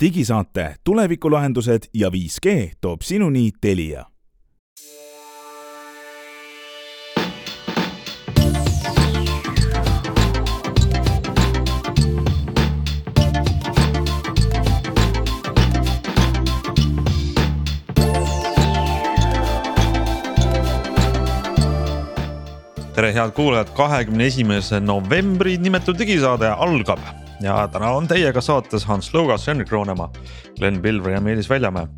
digisaate Tulevikulahendused ja 5G toob sinuni Telia. Tere, head kuulajad, kahekümne esimese novembri nimetud digisaade algab ja täna on teiega saates Hans Lõugas, Henrik Roonemaa, Glen Pilver ja Meelis Väljamäe.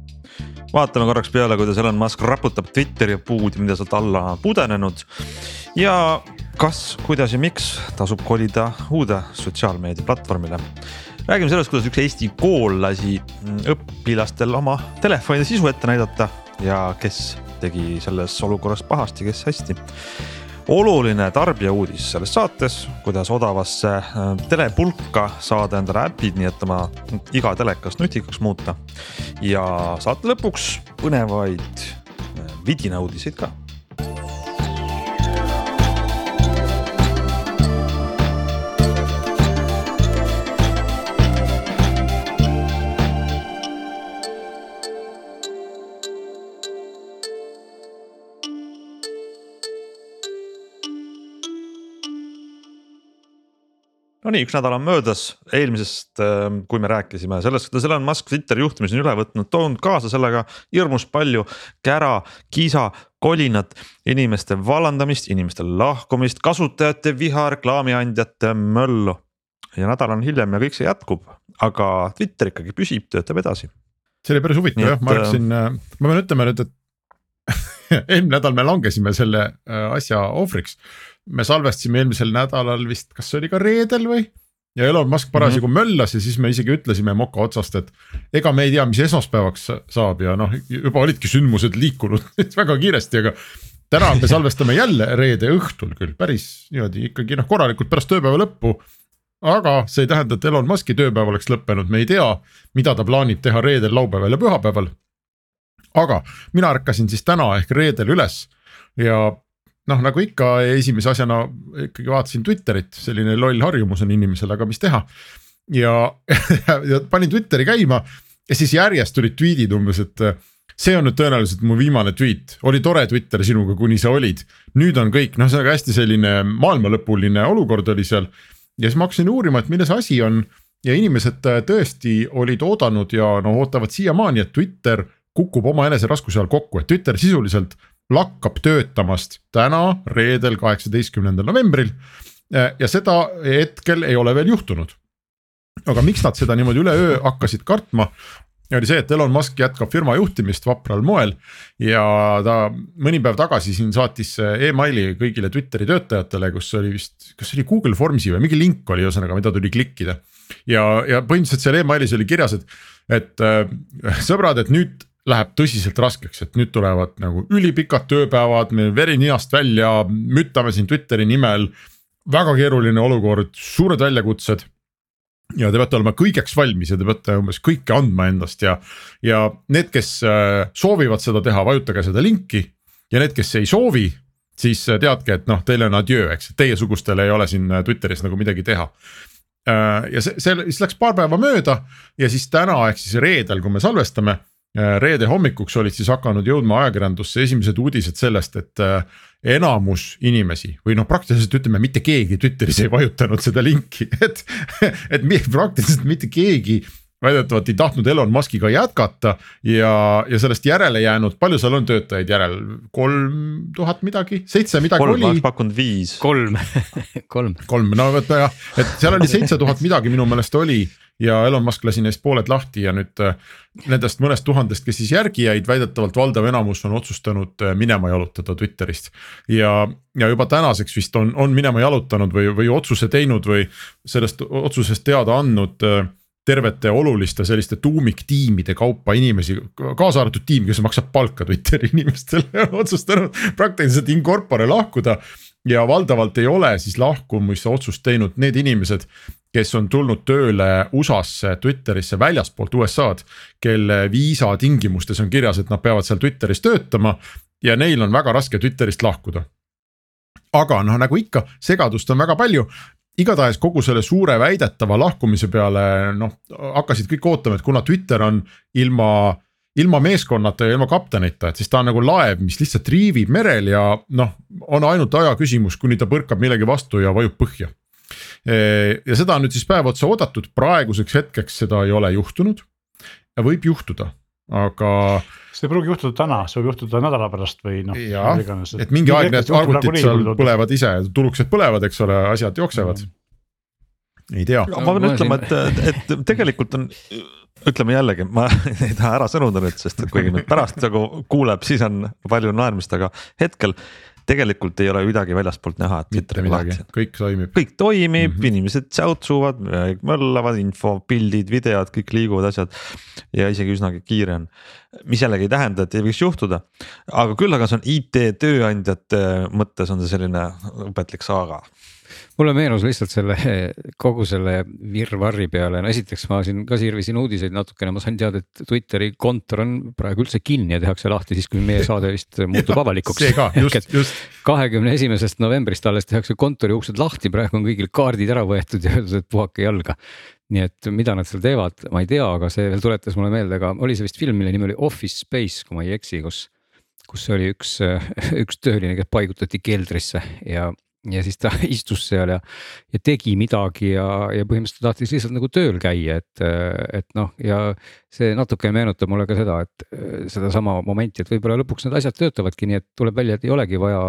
vaatame korraks peale, kuidas Elon Musk raputab Twitteri puudi, mida sealt alla on pudenenud. ja kas, kuidas ja miks tasub kolida uude sotsiaalmeedia platvormile. räägime sellest, kuidas üks Eesti kool lasi õpilastel oma telefonide sisu ette näidata ja kes tegi selles olukorras pahasti, kes hästi oluline tarbijauudis selles saates, kuidas odavasse äh, telepulka saada endale äpid, nii et oma iga telekas nutikaks muuta. ja saate lõpuks põnevaid äh, vidinauudiseid ka Nonii, üks nädal on möödas eelmisest, ähm, kui me rääkisime sellest, kuidas Elon Musk Twitteri juhtimise on üle võtnud, toonud kaasa sellega hirmus palju kära, kisa, kolinat, inimeste vallandamist, inimeste lahkumist, kasutajate viha, reklaamiandjate möllu. ja nädal on hiljem ja kõik see jätkub, aga Twitter ikkagi püsib, töötab edasi. see oli päris huvitav jah, ma rääkisin, äh, ma pean ütlema nüüd, et eelmine nädal me langesime selle äh, asja ohvriks me salvestasime eelmisel nädalal vist, kas see oli ka reedel või? ja Elon Musk parasjagu mm -hmm. möllas ja siis me isegi ütlesime moka otsast, et ega me ei tea, mis esmaspäevaks saab ja noh, juba olidki sündmused liikunud väga kiiresti, aga. täna me salvestame jälle reede õhtul küll päris niimoodi ikkagi noh, korralikult pärast tööpäeva lõppu. aga see ei tähenda, et Elon Musk'i tööpäev oleks lõppenud, me ei tea, mida ta plaanib teha reedel, laupäeval ja pühapäeval. Aga mina ärkasin siis täna ehk reedel üles ja noh, nagu ikka esimese asjana ikkagi vaatasin Twitterit, selline loll harjumus on inimesel, aga mis teha. ja, ja panin Twitteri käima ja siis järjest tulid tweet'id umbes, et see on nüüd tõenäoliselt mu viimane tweet, oli tore Twitter sinuga, kuni sa olid. nüüd on kõik, noh, on hästi selline maailmalõpuline olukord oli seal. ja siis ma hakkasin uurima, et milles asi on ja inimesed tõesti olid oodanud ja no ootavad siiamaani, et Twitter kukub omaenese raskuse all kokku, et Twitter sisuliselt lakkab töötamast täna, reedel, kaheksateistkümnendal novembril. ja seda hetkel ei ole veel juhtunud. aga miks nad seda niimoodi üleöö hakkasid kartma, oli see, et Elon Musk jätkab firma juhtimist vapral moel ja ta mõni päev tagasi siin saatis emaili kõigile Twitteri töötajatele, kus oli vist, kas oli Google Formsi või mingi link oli ühesõnaga, mida tuli klikkida. ja, ja põhimõtteliselt seal emailis oli kirjas, et, et äh, sõbrad, et nüüd läheb tõsiselt raskeks, et nüüd tulevad nagu ülipikad tööpäevad, meil veri ninast välja, müttame siin Twitteri nimel. väga keeruline olukord, suured väljakutsed. ja te peate olema kõigeks valmis ja te peate umbes kõike andma endast ja, ja need, kes äh, soovivad seda teha, vajutage seda linki. ja need, kes ei soovi, siis äh, teadke, et noh, teile on adjöö, eks, teiesugustel ei ole siin äh, Twitteris nagu midagi teha ja see, see siis läks paar päeva mööda ja siis täna ehk siis reedel, kui me salvestame reede hommikuks olid siis hakanud jõudma ajakirjandusse esimesed uudised sellest, et äh, enamus inimesi või noh, praktiliselt ütleme, mitte keegi Twitteris ei vajutanud seda linki, et, et praktiliselt mitte keegi väidetavalt ei tahtnud Elon Musk'iga jätkata ja, ja sellest järele jäänud, palju seal on töötajaid järel, kolm tuhat midagi, seitse midagi kolm, oli. ma oleks pakkunud viis. kolm kolm. kolm, no vot jah, et seal oli seitse tuhat midagi minu meelest oli ja Elon Musk lasi neist pooled lahti ja nüüd äh, nendest mõnest tuhandest, kes siis järgi jäid, väidetavalt valdav enamus on otsustanud äh, minema jalutada Twitterist. ja, ja juba tänaseks vist on, on minema jalutanud või, või otsuse teinud või sellest otsusest teada andnud äh, tervete oluliste selliste tuumiktiimide kaupa inimesi, kaasa arvatud tiim, kes maksab palka Twitteri inimestele on otsustanud praktiliselt in corpore lahkuda ja valdavalt ei ole siis lahkumise otsust teinud need inimesed, kes on tulnud tööle USA-sse, Twitterisse väljaspoolt USA-d, kelle viisa tingimustes on kirjas, et nad peavad seal Twitteris töötama ja neil on väga raske Twitterist lahkuda. aga noh, nagu ikka, segadust on väga palju igatahes kogu selle suure väidetava lahkumise peale noh, hakkasid kõik ootama, et kuna Twitter on ilma ilma meeskonnata ja ilma kaptenita, et siis ta on nagu laev, mis lihtsalt riivib merel ja noh, on ainult aja küsimus, kuni ta põrkab millegi vastu ja vajub põhja. ja seda on nüüd siis päev otsa oodatud, praeguseks hetkeks seda ei ole juhtunud. ja võib juhtuda, aga. see ei pruugi juhtuda täna, see võib juhtuda nädala pärast või noh. et mingi aeg need arvutid seal põlevad ise, tulukesed põlevad, eks ole, asjad jooksevad mm ei tea. ma pean ütlema, et, et tegelikult on ütleme jällegi, ma ei taha ära sõnuda nüüd, sest et kuigi nüüd pärast nagu kuuleb, siis on palju naermist, aga hetkel tegelikult ei ole midagi väljastpoolt näha, et on lahti. kõik toimib. kõik toimib mm, -hmm. inimesed säutsuvad, möllavad, info, pildid, videod, kõik liiguvad asjad. ja isegi üsnagi kiire on, mis jällegi ei tähenda, et ei võiks juhtuda. aga küll aga see on IT tööandjate mõttes on see selline õpetlik saaga mulle meenus lihtsalt selle kogu selle virvarri peale, no esiteks ma siin ka sirvisin uudiseid natukene, ma sain teada, et Twitteri kontor on praegu üldse kinni ja tehakse lahti siis, kui meie saade vist muutub avalikuks. just, just. kahekümne esimesest novembrist alles tehakse kontori uksed lahti, praegu on kõigil kaardid ära võetud ja öeldud, et puhake jalga nii et mida nad seal teevad, ma ei tea, aga see veel tuletas mulle meelde, aga oli see vist film, mille nimi oli Office Space, kui ma ei eksi, kus kus oli üks, üks tööline, kes paigutati keldrisse ja ja siis ta istus seal ja, ja tegi midagi ja, ja põhimõtteliselt tahtis lihtsalt nagu tööl käia, et, et noh, ja see natuke meenutab mulle ka seda, et sedasama momenti, et võib-olla lõpuks need asjad töötavadki nii, et tuleb välja, et ei olegi vaja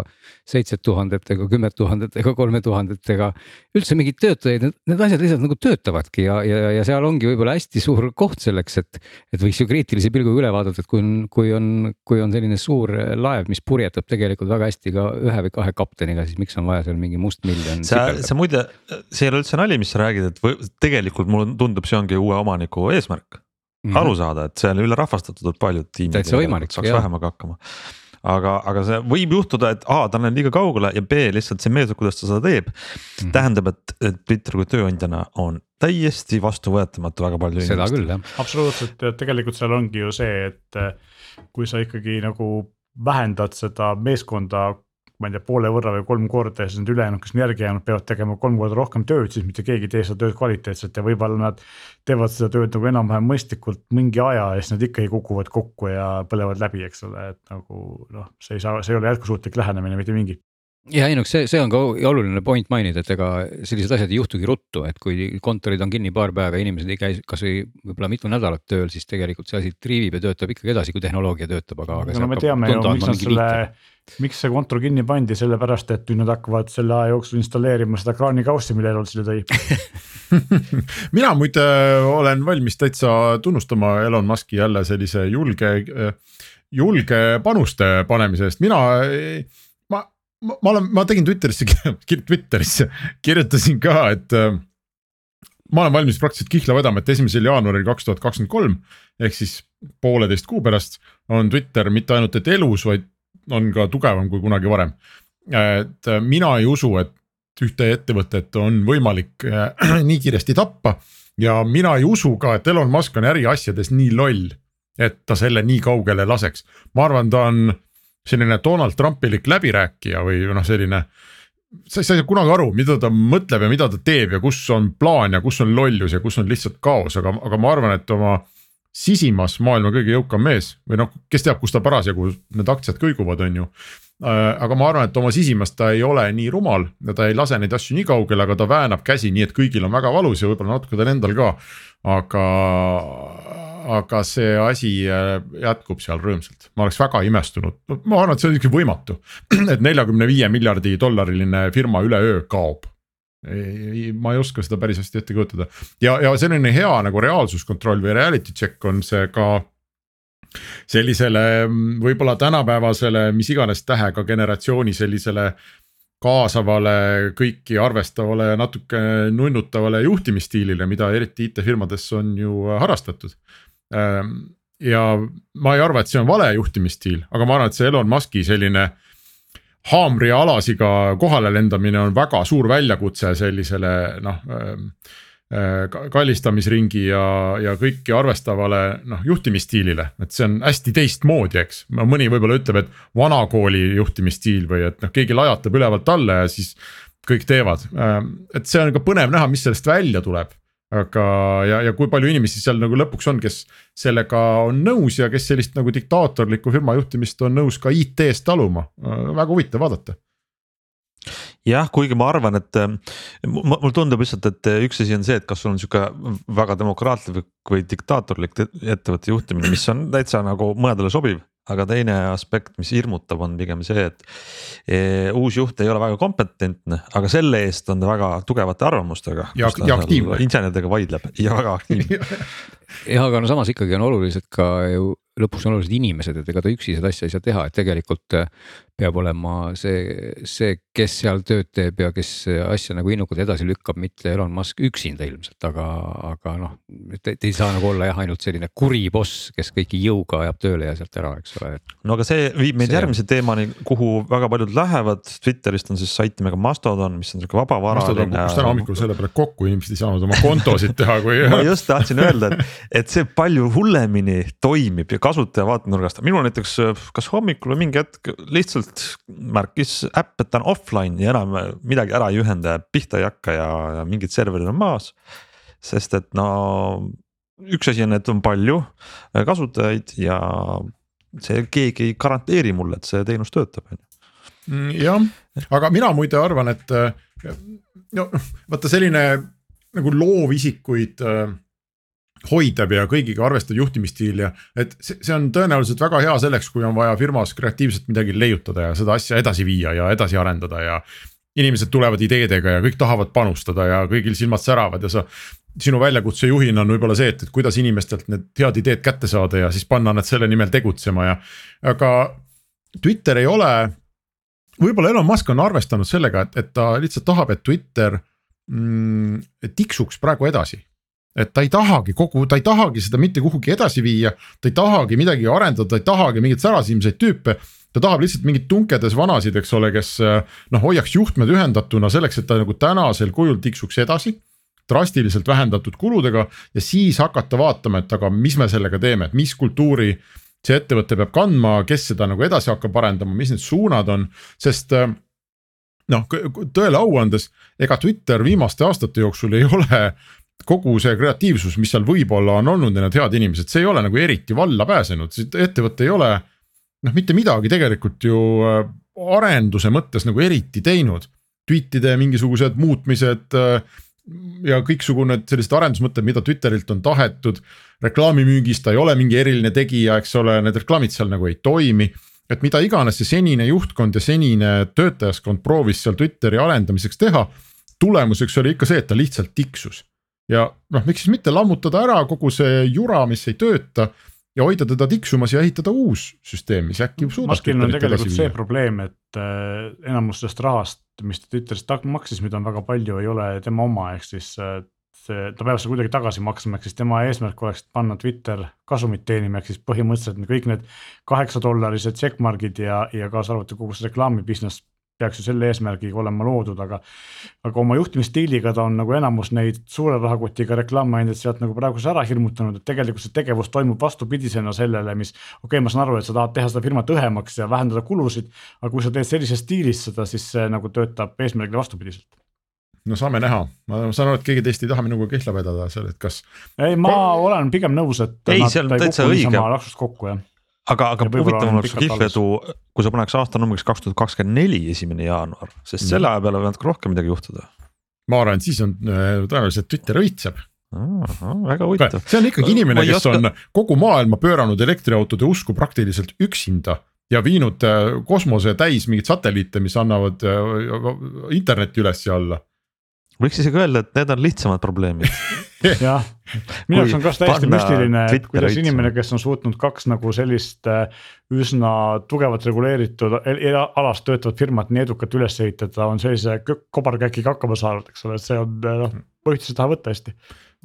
seitset tuhandet ega kümmet tuhandet ega kolme tuhandet ega üldse mingeid töötajaid, need asjad lihtsalt nagu töötavadki ja, ja, ja seal ongi võib-olla hästi suur koht selleks, et, et võiks ju kriitilise pilguga üle vaadata, et kui on, kui on, kui on selline suur laev, mis purjetab tegelikult väga hästi ka ühe või kahe kapteniga, siis miks on vaja seal mingi mustmiljon. sa, sa muide, see ei ole üldse nali, mis sa räägid, et või, tegelikult mulle tundub, see ongi uue omaniku eesmärk mm -hmm. aru saada, et see on ülerahvastatud, paljud tiimid saaks jah. vähemaga hakkama aga, aga see võib juhtuda, et A ta on liiga kaugele ja B lihtsalt see meetod, kuidas ta seda teeb mm. -hmm. tähendab, et, et Twitter kui tööandjana on täiesti vastuvõetamatu väga palju. seda küll jah. absoluutselt, tegelikult seal ongi ju see, et kui sa ikkagi nagu vähendad seda meeskonda ma ei tea, poole võrra või kolm korda ja siis need ülejäänud, kes on järgi jäänud, peavad tegema kolm korda rohkem tööd, siis mitte keegi ei tee seda tööd kvaliteetselt ja võib-olla nad teevad seda tööd nagu enam-vähem mõistlikult mingi aja ja siis nad ikkagi kukuvad kokku ja põlevad läbi, eks ole, et nagu noh, see ei saa, see ei ole jätkusuutlik lähenemine mitte mingi ja ei noh, see, see on ka oluline point mainida, et ega sellised asjad ei juhtugi ruttu, et kui kontorid on kinni paar päeva ja inimesed ei käi kasvõi võib-olla mitu nädalat tööl, siis tegelikult see asi triivib ja töötab ikkagi edasi, kui tehnoloogia töötab, aga. no me teame ju, miks nad selle, miks see kontor kinni pandi, sellepärast et nüüd nad hakkavad selle aja jooksul installeerima seda kraanikaussi, mille Elon selle tõi mina muide olen valmis täitsa tunnustama Elon Musk'i jälle sellise julge, julge panuste panemise eest, mina ma, olen, ma tegin Twitterisse, Twitterisse kirjutasin ka, et äh, ma olen valmis praktiliselt kihla vedama, et esimesel jaanuaril kaks tuhat kakskümmend kolm ehk siis pooleteist kuu pärast on Twitter mitte ainult, et elus, vaid on ka tugevam kui kunagi varem. et äh, mina ei usu, et ühte ettevõtet on võimalik äh, nii kiiresti tappa ja mina ei usu ka, et Elon Musk on äriasjades nii loll, et ta selle nii kaugele laseks. ma arvan, ta on selline Donald Trumpilik läbirääkija või noh, selline. sa ei saa kunagi aru, mida ta mõtleb ja mida ta teeb ja kus on plaan ja kus on lollus ja kus on lihtsalt kaos, aga, aga ma arvan, et oma sisimas maailma kõige jõukam mees või noh, kes teab, kus ta parasjagu need aktsiad kõiguvad, on ju. Äh, aga ma arvan, et oma sisimas ta ei ole nii rumal ja ta ei lase neid asju nii kaugele, aga ta väänab käsi nii, et kõigil on väga valus ja võib-olla natuke tal endal ka. aga aga see asi äh, jätkub seal rõõmsalt, ma oleks väga imestunud, ma arvan, et see on ikkagi võimatu, et neljakümne viie miljardi dollariline firma üleöö kaob. Ma ei oska seda päris hästi ette kujutada. Ja, ja selline hea nagu reaalsuskontroll või reality check on see ka sellisele võib-olla tänapäevasele, mis iganes tähega generatsiooni sellisele kaasavale, kõiki arvestavale ja natuke nunnutavale juhtimisstiilile, mida eriti IT-firmades on ju harrastatud. Ehm, ja ma ei arva, et see on vale juhtimisstiil, aga ma arvan, et see Elon Musk'i selline haamri ja alasiga kohale lendamine on väga suur väljakutse sellisele noh ehm, ehm, kallistamisringi ja, ja kõiki arvestavale noh juhtimisstiilile, et see on hästi teistmoodi, eks. mõni võib-olla ütleb, et vanakooli juhtimisstiil või et noh, keegi lajatab ülevalt alla ja siis kõik teevad, et see on ka põnev näha, mis sellest välja tuleb aga, ja, ja kui palju inimesi seal nagu lõpuks on, kes sellega on nõus ja kes sellist nagu diktaatorlikku firma juhtimist on nõus ka IT-st taluma, väga huvitav vaadata. Jah, kuigi ma arvan, et mulle tundub lihtsalt, et üks asi on see, et kas sul on sihuke väga demokraatlik või diktaatorlik ettevõtte juhtimine, mis on täitsa nagu mõnedele sobiv aga teine aspekt, mis hirmutab, on pigem see, et e, uus juht ei ole väga kompetentne, aga selle eest on ta väga tugevate arvamustega. ja, ja aktiivne. inseneridega vaidleb ja väga aktiivne jah, aga no samas ikkagi on olulised ka ju lõpuks on olulised inimesed, et ega ta üksi seda asja ei saa teha, et tegelikult peab olema see, see, kes seal tööd teeb ja kes asja nagu innukalt edasi lükkab, mitte Elon Musk üksinda ilmselt, aga, aga noh. et ei saa nagu olla jah, ainult selline kuri boss, kes kõiki jõuga ajab tööle ja sealt ära, eks ole. no aga see viib meid see järgmise teemani, kuhu väga paljud lähevad, Twitterist on siis sait nimega Mastodon, mis on sihuke vabavaraline. Mastodon kukkus täna hommikul selle peale kokku, inimesed ei saanud oma kontosid teha, kui ma just tahtsin öelda, et, et see palju hullemini toimib ja kasutaja vaatenurgast, minul näiteks kas hommikul või mingi hetk lihtsalt märkis äpp, et ta on offline ja enam midagi ära ei ühenda ja pihta ei hakka ja, ja mingid serverid on maas. sest et no üks asi on, et on palju kasutajaid ja see keegi ei garanteeri mulle, et see teenus töötab, on ju. Mm, jah, aga mina muide arvan, et no vaata selline nagu loovisikuid äh, hoidev ja kõigiga arvestav juhtimisstiil ja et see, on tõenäoliselt väga hea selleks, kui on vaja firmas kreatiivselt midagi leiutada ja seda asja edasi viia ja edasi arendada ja. inimesed tulevad ideedega ja kõik tahavad panustada ja kõigil silmad säravad ja sa. sinu väljakutse juhina on võib-olla see, et, et kuidas inimestelt need head ideed kätte saada ja siis panna nad selle nimel tegutsema ja. aga Twitter ei ole, võib-olla Elon Musk on arvestanud sellega, et, et ta lihtsalt tahab, et Twitter mm, tiksuks praegu edasi et ta ei tahagi kogu, ta ei tahagi seda mitte kuhugi edasi viia, ta ei tahagi midagi arendada, ta ei tahagi mingeid särasilmseid tüüpe. ta tahab lihtsalt mingeid tunkedes vanasid, eks ole, kes noh, hoiaks juhtmed ühendatuna selleks, et ta nagu tänasel kujul tiksuks edasi. drastiliselt vähendatud kuludega ja siis hakata vaatama, et aga mis me sellega teeme, et mis kultuuri see ettevõte peab kandma, kes seda nagu edasi hakkab arendama, mis need suunad on, sest noh, tõele au andes, ega Twitter viimaste aastate jooksul ei ole kogu see kreatiivsus, mis seal võib-olla on olnud ja need head inimesed, see ei ole nagu eriti valla pääsenud, ettevõte ei ole. noh, mitte midagi tegelikult ju äh, arenduse mõttes nagu eriti teinud. Tweetide mingisugused muutmised äh, ja kõiksugune sellised arendusmõtted, mida Twitterilt on tahetud. reklaamimüügis ta ei ole mingi eriline tegija, eks ole, need reklaamid seal nagu ei toimi. et mida iganes see senine juhtkond ja senine töötajaskond proovis seal Twitteri arendamiseks teha. tulemuseks oli ikka see, et ta lihtsalt tiksus ja noh, miks siis mitte lammutada ära kogu see jura, mis ei tööta ja hoida teda tiksumas ja ehitada uus süsteem, mis äkki suudab. Maskil on tegelikult see probleem, et äh, enamus sellest rahast, mis ta Twitterist maksis, mida on väga palju, ei ole tema oma, ehk siis äh, see, ta peab seda kuidagi tagasi maksma, ehk siis tema eesmärk oleks panna Twitter kasumit teenima, ehk siis põhimõtteliselt kõik need kaheksa dollarised checkmark'id ja, ja kaasa arvatud kogu see reklaami business peaks ju selle eesmärgiga olema loodud, aga. aga oma juhtimisstiiliga ta on nagu enamus neid suure rahakotiga reklaamiandjaid sealt nagu praeguseks ära hirmutanud, et tegelikult see tegevus toimub vastupidisena sellele, mis. okei okay,, ma saan aru, et sa tahad teha seda firmat õhemaks ja vähendada kulusid, aga kui sa teed sellises stiilis seda, siis see nagu töötab eesmärgile vastupidiselt no saame näha, ma saan aru, et keegi teist ei taha minuga kihla vedada seal, et kas. ei, ma olen pigem nõus, et. ei, see on täitsa õige. laksust kokku jah aga, aga huvitavam oleks kihlvedu, kui sa paneks aastanumbriks kaks tuhat kakskümmend neli, esimene jaanuar, sest selle aja peale võib natuke rohkem midagi juhtuda. ma arvan, et siis on äh, tõenäoliselt Twitter õitseb. väga huvitav. see on ikkagi inimene, kes oska... on kogu maailma pööranud elektriautode usku praktiliselt üksinda ja viinud äh, kosmose täis mingeid satelliite, mis annavad äh, internetti üles ja alla võiks isegi öelda, et need on lihtsamad probleemid jah, minu jaoks on ka täiesti müstiline, et kuidas inimene, kes on suutnud kaks nagu sellist äh, üsna tugevalt reguleeritud alas töötavat firmat nii edukalt üles ehitada, on sellise kobarkäkiga hakkama saanud, eks ole, et see on äh, noh, põhjust ei taha võtta hästi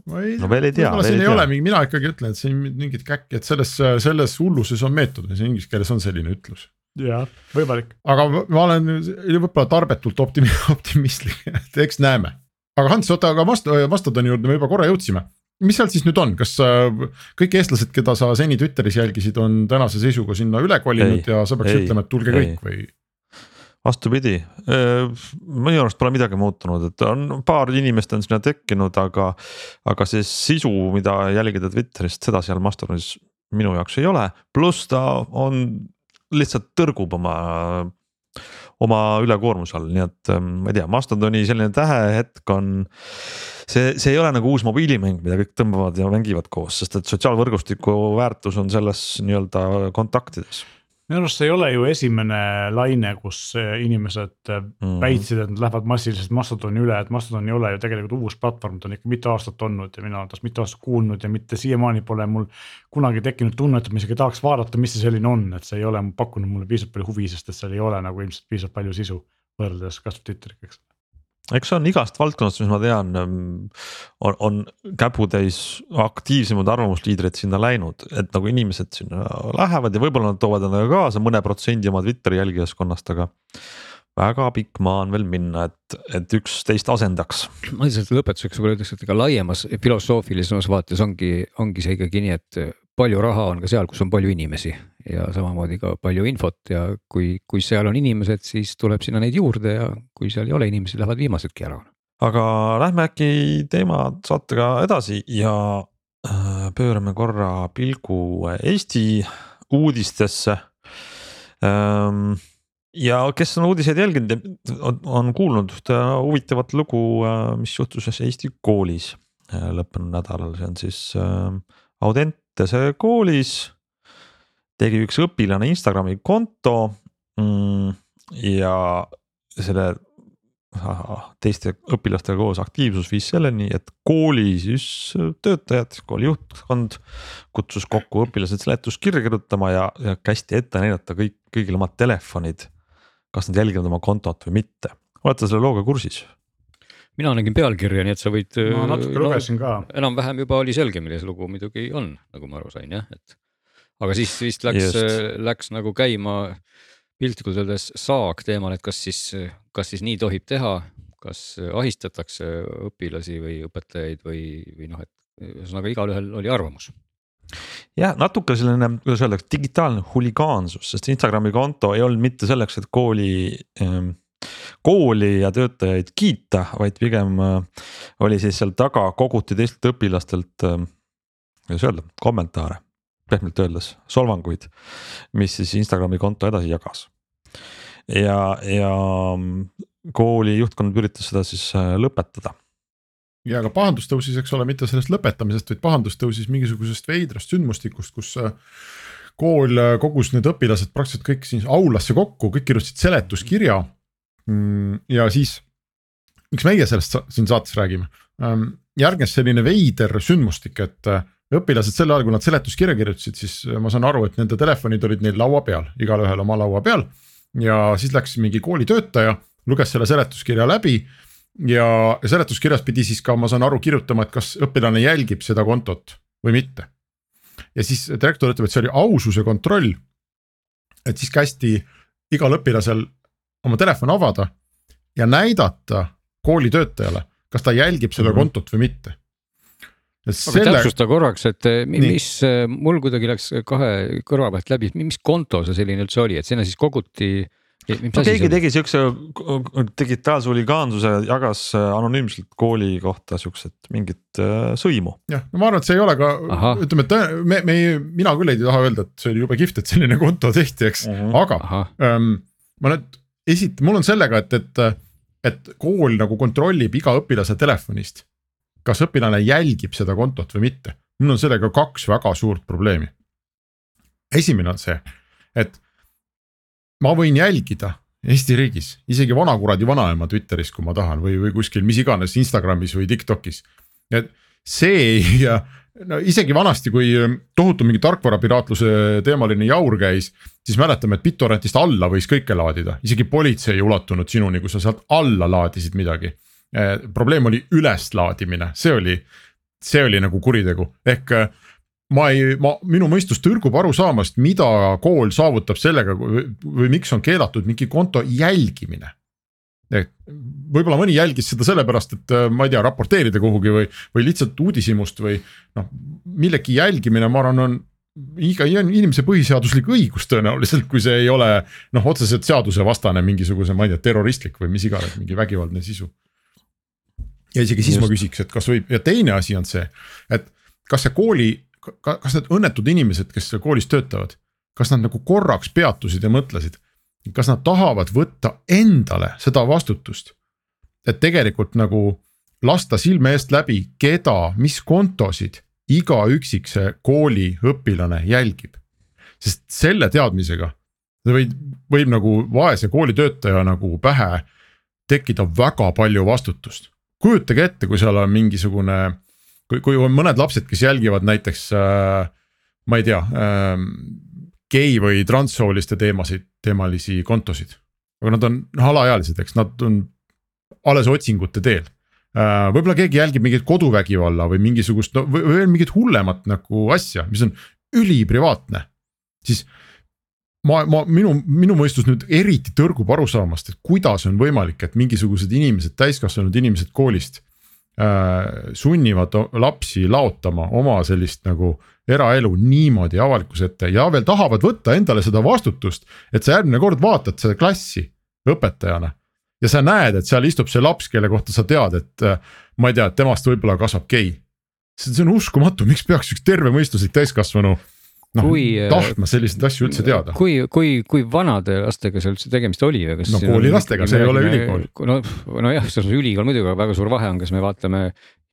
ma ei, no veel ei tea. siin ei, ei ole mingi, mina ikkagi ütlen, et siin mingit käkki, et selles, selles hulluses on meetod inglise keeles on selline ütlus jah, võimalik. aga ma olen võib-olla tarbetult optimi-, optimistlik, et eks näeme. Aga Hans, oota, aga Mast-, Mastodoni juurde me juba korra jõudsime. mis seal siis nüüd on, kas äh, kõik eestlased, keda sa seni Twitteris jälgisid, on tänase seisuga sinna üle kolinud ei, ja sa peaks ei, ütlema, et tulge ei. kõik või? vastupidi, minu arust pole midagi muutunud, et on paar inimest on sinna tekkinud, aga. aga see sisu, mida jälgida Twitterist, seda seal Mastodonis minu jaoks ei ole, pluss ta on lihtsalt tõrgub oma oma ülekoormuse all, nii et ma ei tea, Mastodoni selline tähehetk on. see, see ei ole nagu uus mobiilimäng, mida kõik tõmbavad ja mängivad koos, sest et sotsiaalvõrgustiku väärtus on selles nii-öelda kontaktides minu arust see ei ole ju esimene laine, kus inimesed mm. väitsid, et nad lähevad massiliselt Mastodoni üle, et Mastodon ei ole ju tegelikult uus platvorm, ta on ikka mitu aastat olnud ja mina olen tast mitu aastat kuulnud ja mitte siiamaani pole mul kunagi tekkinud tunnet, et ma isegi tahaks vaadata, mis see selline on, et see ei ole pakkunud mulle piisavalt palju huvi, sest et seal ei ole nagu ilmselt piisavalt palju sisu võrreldes kasvõi Twitteriga, eks eks on igast valdkonnast, mis ma tean, ähm, on, on käputäis aktiivsemaid arvamusliidreid sinna läinud, et nagu inimesed sinna lähevad ja võib-olla nad toovad endaga kaasa mõne protsendi oma Twitteri jälgijaskonnast, aga väga pikk maa on veel minna, et, et üksteist asendaks. ma lihtsalt lõpetuseks võib-olla ütleks, et ega laiemas filosoofilisemas vaates ongi, ongi see ikkagi nii, et palju raha on ka seal, kus on palju inimesi ja samamoodi ka palju infot ja kui, kui seal on inimesed, siis tuleb sinna neid juurde ja kui seal ei ole inimesi, lähevad viimasedki ära. aga lähme äkki teema saatega edasi ja äh, pöörame korra pilgu Eesti uudistesse ähm, ja kes on uudiseid jälginud, on, on kuulnud ühte huvitavat lugu, äh, mis juhtus ühes Eesti koolis äh, lõppenud nädalal, see on siis äh, Audentese koolis. tegi üks õpilane Instagrami konto mm, ja selle teiste õpilastega koos aktiivsus viis selleni, et kooli siis töötajad, kooli juhtkond kutsus kokku õpilased seletuskirja kirjutama ja, ja kästi ette näidata kõik, kõigil omad telefonid kas nad jälgivad oma kontot või mitte, olete selle looga kursis? mina nägin pealkirja, nii et sa võid. ma natuke no, lugesin ka. enam-vähem juba oli selge, milles lugu muidugi on, nagu ma aru sain jah, et. aga siis vist läks, läks nagu käima piltlikult öeldes saag teemal, et kas siis, kas siis nii tohib teha, kas ahistatakse õpilasi või õpetajaid või, või noh, et ühesõnaga igalühel oli arvamus jah, natuke selline, kuidas öeldakse, digitaalne huligaansus, sest Instagrami konto ei olnud mitte selleks, et kooli ähm, kooli ja töötajaid kiita, vaid pigem äh, oli siis seal taga koguti teistelt õpilastelt äh,, kuidas öelda, kommentaare, pehmelt öeldes, solvanguid, mis siis Instagrami konto edasi jagas. ja, ja mm, kooli juhtkond üritas seda siis äh, lõpetada ja aga pahandus tõusis, eks ole, mitte sellest lõpetamisest, vaid pahandus tõusis mingisugusest veidrast sündmustikust, kus äh, kool äh, kogus need õpilased praktiliselt kõik siin aulasse kokku, kõik kirjutasid seletuskirja. Mm, ja siis, miks meie sellest siin saates räägime, ähm, järgnes selline veider sündmustik, et äh, õpilased sel ajal, kui nad seletuskirja kirjutasid, siis ma saan aru, et nende telefonid olid neil laua peal, igalühel oma laua peal. ja siis läks mingi koolitöötaja, luges selle seletuskirja läbi ja seletuskirjas pidi siis ka, ma saan aru, kirjutama, et kas õpilane jälgib seda kontot või mitte. ja siis direktor ütleb, et see oli aususe kontroll. et siis kästi igal õpilasel oma telefon avada ja näidata kooli töötajale, kas ta jälgib seda -hmm. kontot või mitte. Selle... aga täpsusta korraks, et eh, mis, eh, mul kuidagi läks kahe kõrva pealt läbi, mis konto see selline üldse oli, et sinna siis koguti no keegi tegi siukse digitaalse huligaansuse, jagas äh, anonüümselt kooli kohta siukset mingit äh, sõimu. jah, no ma arvan, et see ei ole ka, ütleme, et me, me ei, mina küll ei taha öelda, et see oli jube kihvt, et selline konto tehti, eks uh, mhm. -huh. aga ähm, ma nüüd esit-, mul on sellega, et, et, et kool nagu kontrollib iga õpilase telefonist. kas õpilane jälgib seda kontot või mitte, mul on sellega kaks väga suurt probleemi. esimene on see, et ma võin jälgida Eesti riigis isegi vanakuradi vanaema Twitteris, kui ma tahan või, või kuskil mis iganes Instagramis või Tiktokis. et see ei, no isegi vanasti, kui tohutu mingi tarkvarapiraatluse teemaline jaur käis, siis mäletame, et BitTorrentist alla võis kõike laadida, isegi politsei ei ulatunud sinuni, kui sa sealt alla laadisid midagi. Eh, probleem oli üleslaadimine, see oli, see oli nagu kuritegu, ehk ma ei, ma, minu mõistus tõrgub aru saamast, mida kool saavutab sellega või, või miks on keelatud mingi konto jälgimine. et võib-olla mõni jälgis seda sellepärast, et äh, ma ei tea, raporteerida kuhugi või, või lihtsalt uudishimust või noh, millegi jälgimine, ma arvan, on iga inimese põhiseaduslik õigus tõenäoliselt, kui see ei ole noh, otseselt seadusevastane mingisuguse, ma ei tea, terroristlik või mis iganes, mingi vägivaldne sisu. ja isegi siis Just. ma küsiks, et kas võib ja teine asi on see, et kas see kooli, kas need õnnetud inimesed, kes koolis töötavad, kas nad nagu korraks peatusid ja mõtlesid, kas nad tahavad võtta endale seda vastutust. et tegelikult nagu lasta silme eest läbi, keda, mis kontosid iga üksikse kooli õpilane jälgib. sest selle teadmisega võib, võib nagu vaese koolitöötaja nagu pähe tekkida väga palju vastutust. kujutage ette, kui seal on mingisugune, kui, kui on mõned lapsed, kes jälgivad näiteks äh, ma ei tea äh,, gei või transsooliste teemasid, teemalisi kontosid. aga nad on noh alaealised, eks nad on alles otsingute teel Äh, võib-olla keegi jälgib mingit koduvägivalla või mingisugust no, või veel mingit hullemat nagu asja, mis on üliprivaatne. siis ma, ma, minu, minu mõistus nüüd eriti tõrgub arusaamast, et kuidas on võimalik, et mingisugused inimesed, täiskasvanud inimesed koolist sunnivad lapsi laotama oma sellist nagu eraelu niimoodi avalikkuse ette ja veel tahavad võtta endale seda vastutust, et sa järgmine kord vaatad seda klassi õpetajana ja sa näed, et seal istub see laps, kelle kohta sa tead, et äh, ma ei tea, temast võib-olla kasvab gei. see on uskumatu, miks peaks üks tervemõistuslik täiskasvanu noh äh, tahtma selliseid asju üldse teada. kui, kui, kui vanade lastega seal üldse tegemist oli või kas? no koolilastega, see ei ole ülikool. no, nojah, selles mõttes ülikool muidugi, aga väga suur vahe on, kas me vaatame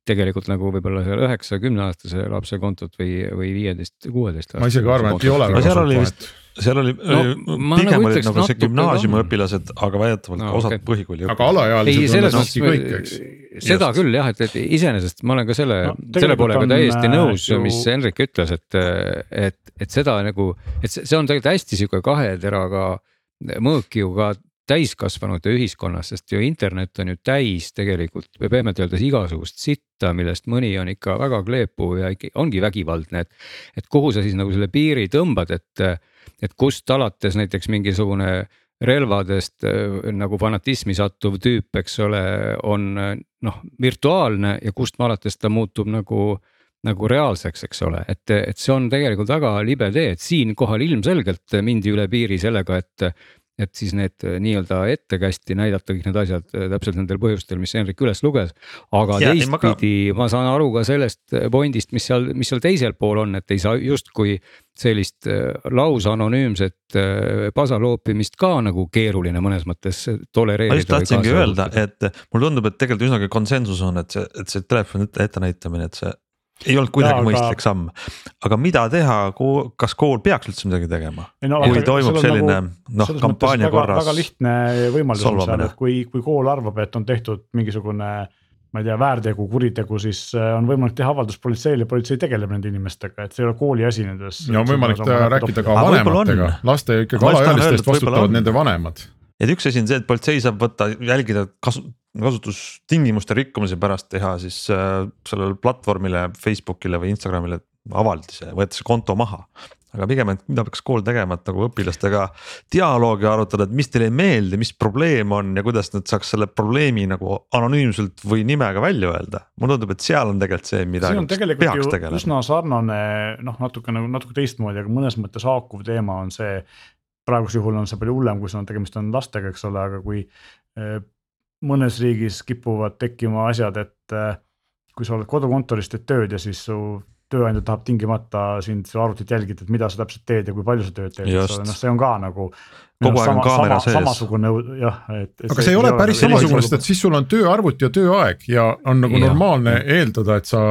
tegelikult nagu võib-olla seal üheksa, kümneaastase lapse kontot või, või viieteist, kuueteist. ma isegi arvan, et ei ole väga suurt vahet seal oli no,, pigem nagu olid nagu see gümnaasiumiõpilased, aga väidetavalt no, osad okay. põhikooli. aga alaealised on siiski kõik, eks. seda Just. küll jah, et, et iseenesest ma olen ka selle no,, selle poolega täiesti nõus ju..., mis Henrik ütles, et, et, et seda nagu, et see, see on tegelikult hästi sihuke kahe teraga mõõk ju ka täiskasvanute ühiskonnas, sest ju internet on ju täis tegelikult pehmelt öeldes igasugust sitta, millest mõni on ikka väga kleepuv ja ikka ongi vägivaldne, et. et kuhu sa siis nagu selle piiri tõmbad, et et kust alates näiteks mingisugune relvadest äh, nagu fanatismi sattuv tüüp, eks ole, on äh, noh virtuaalne ja kust alates ta muutub nagu nagu reaalseks, eks ole, et, et see on tegelikult väga libe tee, et siinkohal ilmselgelt mindi üle piiri sellega, et et siis need äh, nii-öelda ettekästi näidata kõik need asjad äh, täpselt nendel põhjustel, mis Henrik üles luges. aga ja, teistpidi ma, ma saan aru ka sellest äh, point'ist, mis seal, mis seal teisel pool on, et ei saa justkui sellist lausanonüümset pasa loopimist ka nagu keeruline mõnes mõttes tolereerida. ma just tahtsingi öelda, et mulle tundub, et tegelikult üsnagi konsensus on, et see, et see telefoni ette näitamine, et see ei olnud kuidagi ja, aga... mõistlik samm, aga mida teha, kas kool peaks üldse midagi tegema? No, kui toimub selline nagu, noh kampaania korras. väga lihtne võimalus on seal, et kui, kui kool arvab, et on tehtud mingisugune ma ei tea, väärtegu, kuritegu, siis äh, on võimalik teha avaldus politseile, politsei tegeleb nende inimestega, et see ei ole kooli asi nendes. ja on võimalik rääkida ka vanematega, laste ikkagi alaealistest vastutavad nende vanemad et üks asi on see, et politsei saab võtta, jälgida kasu, kasutustingimuste rikkumise pärast teha siis äh, sellele platvormile, Facebookile või Instagramile avaldise, võetakse konto maha. aga pigem, et mida peaks kool tegema, et nagu õpilastega dialoogi arutada, et mis teile ei meeldi, mis probleem on ja kuidas nad saaks selle probleemi nagu anonüümselt või nimega välja öelda. mulle tundub, et seal on tegelikult see, mida see peaks tegelema. üsna sarnane noh, natuke nagu natuke teistmoodi, aga mõnes mõttes haakuv teema on see praegusel juhul on see palju hullem, kui sul on tegemist on lastega, eks ole, aga kui eh, mõnes riigis kipuvad tekkima asjad, et eh, kui sa oled kodukontoris, teed tööd ja siis su tööandja tahab tingimata sind su arvutit jälgida, et mida sa täpselt teed ja kui palju sa tööd teed, eks ole, noh, see on ka nagu. kogu aeg on kaamera sees. samasugune jah, et. aga see ei ole päris samasugune, sest et siis sul on tööarvuti ja tööaeg ja on nagu ja. normaalne eeldada, et sa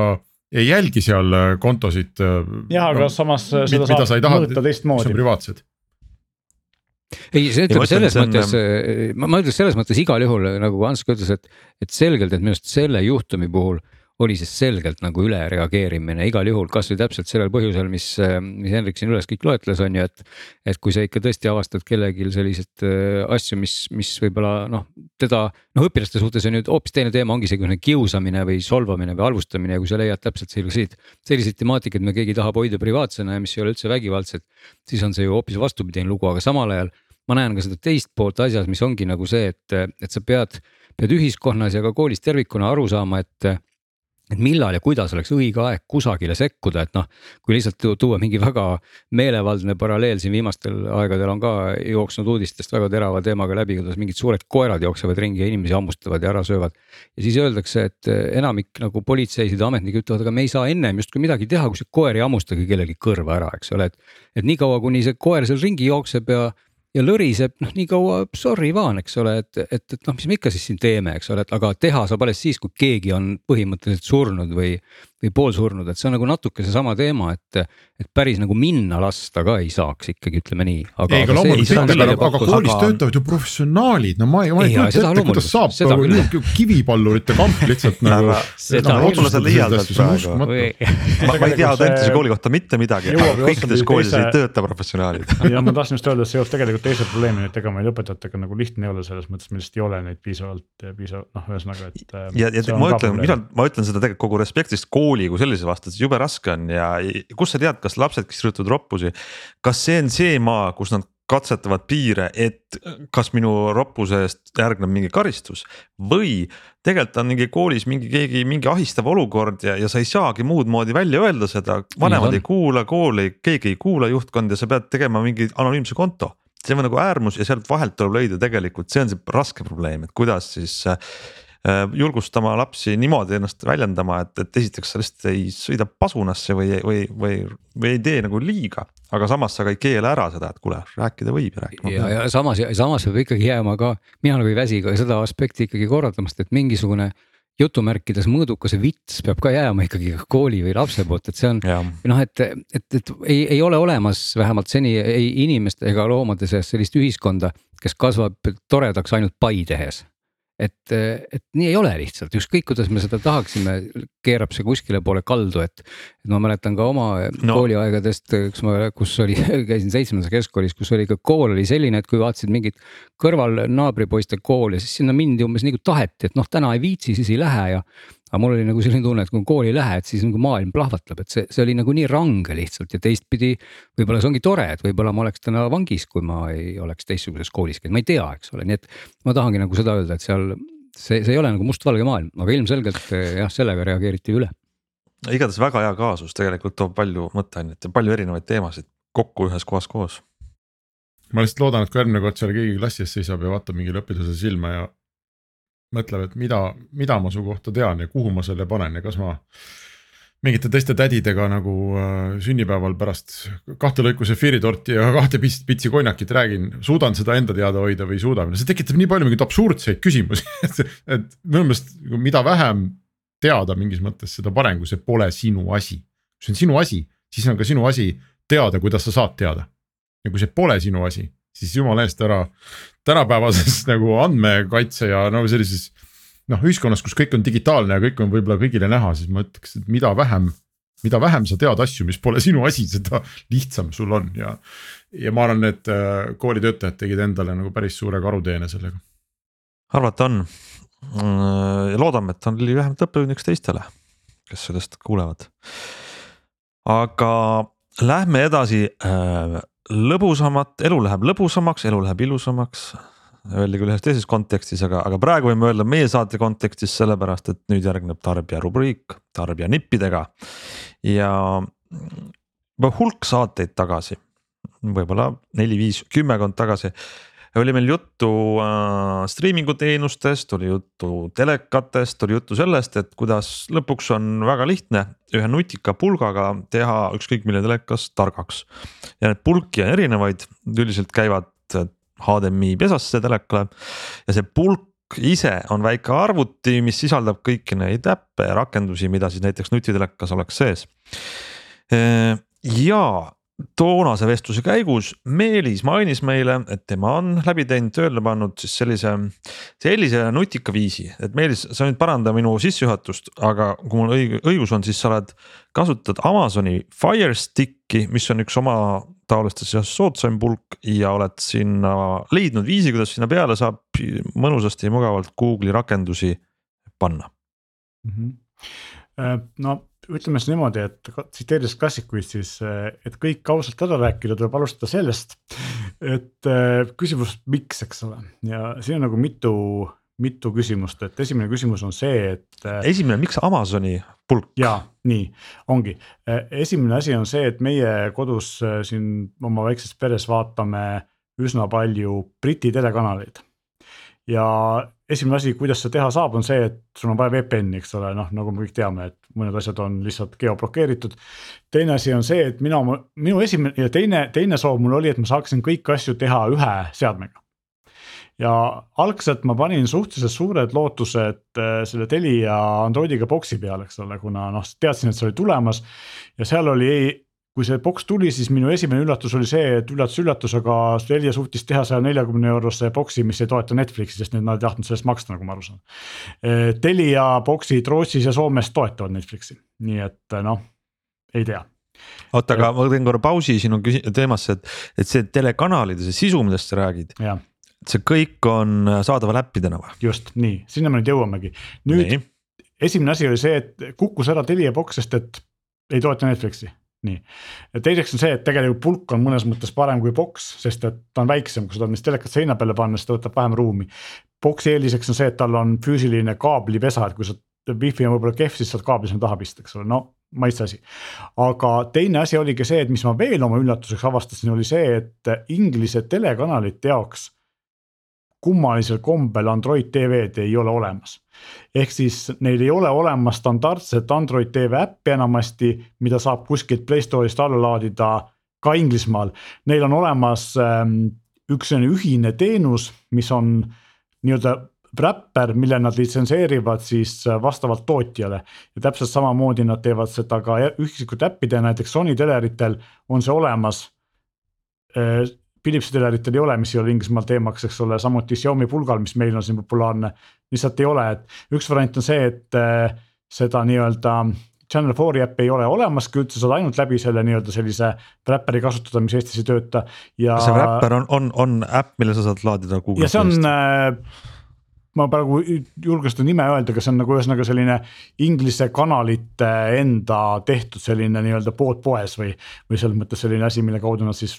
ei jälgi seal kontosid. jah, aga no, samas seda saab mõõta teistmoodi. privaatsed ei, see ütleme selles mõttes, äh, ma, ma ütleks selles mõttes igal juhul nagu Ants ka ütles, et, et selgelt, et minu arust selle juhtumi puhul oli see selgelt nagu ülereageerimine igal juhul, kasvõi täpselt sellel põhjusel, mis, äh, mis Henrik siin üles kõik loetles, on ju, et. et kui sa ikka tõesti avastad kellelgi selliseid äh, asju, mis, mis võib-olla noh, teda noh, õpilaste suhtes on ju hoopis teine teema, ongi selline kiusamine või solvamine või halvustamine, kui sa leiad täpselt selliseid. selliseid temaatikaid, mida keegi tahab hoida privaatsena ja mis ei ole üldse vägivaldsed, siis on see ju hoopis vastupidine lugu, aga samal ajal ma näen ka seda teist poolt asjas, mis ongi nagu see, et, et sa pead, pead ühiskonnas ja ka koolis tervikuna aru saama, et et millal ja kuidas oleks õige aeg kusagile sekkuda, et noh, kui lihtsalt tuua mingi väga meelevaldne paralleel siin viimastel aegadel on ka jooksnud uudistest väga terava teemaga läbi, kuidas mingid suured koerad jooksevad ringi ja inimesi hammustavad ja ära söövad. ja siis öeldakse, et enamik nagu politseisid ja ametnikud ütlevad, aga me ei saa ennem justkui midagi teha, kui see koer ei hammustagi kellelgi kõrva ära, eks ole, et. et niikaua, kuni see koer seal ringi jookseb ja ja lõriseb noh, nii kaua sorry vaan, eks ole, et, et, et noh, mis me ikka siis siin teeme, eks ole, et aga teha saab alles siis, kui keegi on põhimõtteliselt surnud või või poolsurnud, et see on nagu natuke seesama teema, et, et päris nagu minna lasta ka ei saaks ikkagi, ütleme nii. ei, aga loomulikult, aga, aga koolis aga... töötavad ju professionaalid, no ma ei, ma ei kujuta ette, kuidas saab nagu nii kivipallurite kamp lihtsalt nagu. võib-olla sa liialdad praegu. ma ei tea Audentese kooli kohta mitte midagi, kõikides koolides ei tööta professionaalid. ja ma tahtsin just öelda, et see jõuab tegelikult teise probleemini, et ega meil õpetajatega nagu lihtne ei ole selles mõttes, millest ei ole neid piisavalt, piisavalt noh, ühesõnaga, et. ja, ja ma ütlen, ma ütlen seda tegelikult kogu respektist kooli kooli kui sellise vastu, et jube raske on ja kust sa tead, kas lapsed, kes kirjutavad roppusi, kas see on see maa, kus nad katsetavad piire, et kas minu roppuse eest järgneb mingi karistus või tegelikult on mingi koolis mingi keegi mingi ahistav olukord ja, ja sa ei saagi muud moodi välja öelda seda, vanemad ei kuula, kool ei, keegi ei kuula, juhtkond ja sa pead tegema mingi anonüümse konto. See on nagu äärmus ja sealt vahelt tuleb leida tegelikult, see on see raske probleem, et kuidas siis julgustama lapsi niimoodi ennast väljendama, et, et esiteks sa lihtsalt ei sõida pasunasse või, või, või, või ei tee nagu liiga. aga samas sa ka ei keela ära seda, et kuule, rääkida võib ja rääkima peab. ja samas, samas peab ikkagi jääma ka, mina nagu ei väsi ka seda aspekti ikkagi korraldamast, et mingisugune jutumärkides mõõdukas vits peab ka jääma ikkagi kooli või lapse poolt, et see on noh, et, et, et ei, ei ole olemas vähemalt seni ei inimeste ega loomade seas sellist ühiskonda, kes kasvab toredaks ainult pai tehes et, et nii ei ole lihtsalt, ükskõik kuidas me seda tahaksime, keerab see kuskile poole kaldu, et. et ma mäletan ka oma no. kooliaegadest, kus ma, kus oli, käisin seitsmendas keskkoolis, kus oli ka kool oli selline, et kui vaatasid mingit kõrval naabripoiste kooli, siis sinna mindi umbes nagu taheti, et noh, täna ei viitsi, siis ei lähe ja aga mul oli nagu selline tunne, et kui kooli ei lähe, et siis nagu maailm plahvatab, et see, see oli nagu nii range lihtsalt ja teistpidi. võib-olla see ongi tore, et võib-olla ma oleks täna vangis, kui ma ei oleks teistsuguses koolis käinud, ma ei tea, eks ole, nii et. ma tahangi nagu seda öelda, et seal see, see ei ole nagu mustvalge maailm, aga ilmselgelt jah, sellega reageeriti üle. igatahes väga hea kaasus, tegelikult toob palju mõtteainet ja palju erinevaid teemasid kokku ühes kohas koos ma lihtsalt loodan, et kui järgmine kord seal keegi klassi ees seisab ja vaatab mingile õpilasele silma ja mõtleb, et mida, mida ma su kohta tean ja kuhu ma selle panen ja kas ma mingite teiste tädidega nagu äh, sünnipäeval pärast kahte lõiku sefiiritorti ja kahte pitsi konjakit räägin, suudan seda enda teada hoida või ei suuda, see tekitab nii palju mingeid absurdseid küsimusi et, et minu meelest mida vähem teada mingis mõttes, seda parem, kui see pole sinu asi. kui see on sinu asi, siis on ka sinu asi teada, kuidas sa saad teada. ja kui see pole sinu asi, siis jumala eest ära tänapäevases nagu andmekaitse ja no sellises. noh, ühiskonnas, kus kõik on digitaalne ja kõik on võib-olla kõigile näha, siis ma ütleks, et mida vähem mida vähem sa tead asju, mis pole sinu asi, seda lihtsam sul on ja. ja ma arvan, et äh, koolitöötajad tegid endale nagu päris suure karuteene sellega. arvata on mm, ja loodame, et on vähemalt õppetunniks teistele, kes sellest kuulevad. aga lähme edasi äh, lõbusamat, elu läheb lõbusamaks, elu läheb ilusamaks. Öeldi küll ühes teises kontekstis, aga, aga praegu võime öelda meie saate kontekstis sellepärast, et nüüd järgneb tarbija rubriik tarbija nippidega. ja juba hulk saateid tagasi, võib-olla neli-viis, kümmekond tagasi oli meil juttu äh, striimingu teenustest, oli juttu telekatest, oli juttu sellest, et kuidas lõpuks on väga lihtne ühe nutika pulgaga teha ükskõik milline telekas targaks. ja need pulki on erinevaid, üldiselt käivad HDMI pesasse telekale ja see pulk ise on väike arvuti, mis sisaldab kõiki neid äppe ja rakendusi, mida siis näiteks nutitelekas oleks sees. Äh, ja toonase vestluse käigus Meelis mainis meile, et tema on läbi teinud, tööle pannud siis sellise, sellise nutika viisi, et Meelis, sa nüüd paranda minu sissejuhatust, aga kui mul õig-, õigus on, siis sa oled, kasutad Amazoni Fire Stick'i, mis on üks oma taolistest seas soodsaim pulk ja oled sinna leidnud viisi, kuidas sinna peale saab mõnusasti ja mugavalt Google'i rakendusi panna mm. -hmm. no ütleme siis niimoodi, et tsiteerides klassikuid, siis et kõik ausalt ära rääkida, tuleb alustada sellest, et küsimus, miks, eks ole, ja siin on nagu mitu, mitu küsimust, et esimene küsimus on see, et. Äh, esimene, miks Amazoni pulk? ja nii ongi, äh, esimene asi on see, et meie kodus äh, siin oma väikses peres vaatame üsna palju Briti telekanaleid. Ja esimene asi, kuidas seda teha saab, on see, et sul on vaja VPN-i, eks ole, noh nagu me kõik teame, et mõned asjad on lihtsalt geoblokeeritud. teine asi on see, et mina, minu esimene ja teine, teine soov mul oli, et ma saaksin kõiki asju teha ühe seadmega ja algselt ma panin suhteliselt suured lootused äh, selle Telia Androidiga boksi peale, eks ole, kuna noh, teadsin, et see oli tulemas. ja seal oli, kui see boks tuli, siis minu esimene üllatus oli see, et üllatus-üllatus, aga Telia suutis teha saja neljakümne eurose boksi, mis ei toeta Netflixi, sest nad ei tahtnud sellest maksta, nagu ma aru saan. Äh, Telia boksid Rootsis ja Soomes toetavad Netflixi, nii et noh, ei tea oota, aga ma teen korra pausi sinu teemasse, et, et see telekanalide, see sisu, millest sa räägid see kõik on saadaval äppidena või? just nii, sinna me nüüd jõuamegi. nüüd nii. esimene asi oli see, et kukkus ära Telia boks, sest et ei toeta Netflixi, nii. teiseks on see, et tegelikult pulk on mõnes mõttes parem kui boks, sest et ta on väiksem, kui sa tahad neist telekat seina peale panna, siis ta võtab vähem ruumi. boksi eeliseks on see, et tal on füüsiline kaablipesa, et kui sa wifi on võib-olla kehv, siis saad kaabli sinna taha pista, eks ole, no maitse asi. aga teine asi oligi see, et mis ma veel oma üllatuseks avastasin, oli see, et Inglise telekanalite jaoks kummalisel kombel Android TV-d ei ole olemas. ehk siis neil ei ole olemas standardset Android TV äppi enamasti, mida saab kuskilt Play Store'ist alla laadida ka Inglismaal. Neil on olemas ähm, üks selline ühine teenus, mis on nii-öelda wrapper, mille nad litsenseerivad siis äh, vastavalt tootjale. ja täpselt samamoodi nad teevad seda ka üksikute äppide, näiteks Sony teleritel on see olemas äh, Philipsi teleritel ei ole, mis ei ole Inglismaal teemaks, eks ole, samuti Xiaomi pulgal, mis meil on siin populaarne. lihtsalt ei ole, et üks variant on see, et äh, seda nii-öelda Channel 4 äppi ei ole olemaski üldse, saad ainult läbi selle nii-öelda sellise wrapper'i kasutada, mis Eestis ei tööta ja. see wrapper on, on, on äpp, mille sa saad laadida Google'ist. ja see on äh, ma praegu ei julge seda nime öelda, aga see on nagu ühesõnaga selline inglise kanalite enda tehtud selline nii-öelda pood poes või, või selles mõttes selline asi, mille kaudu nad siis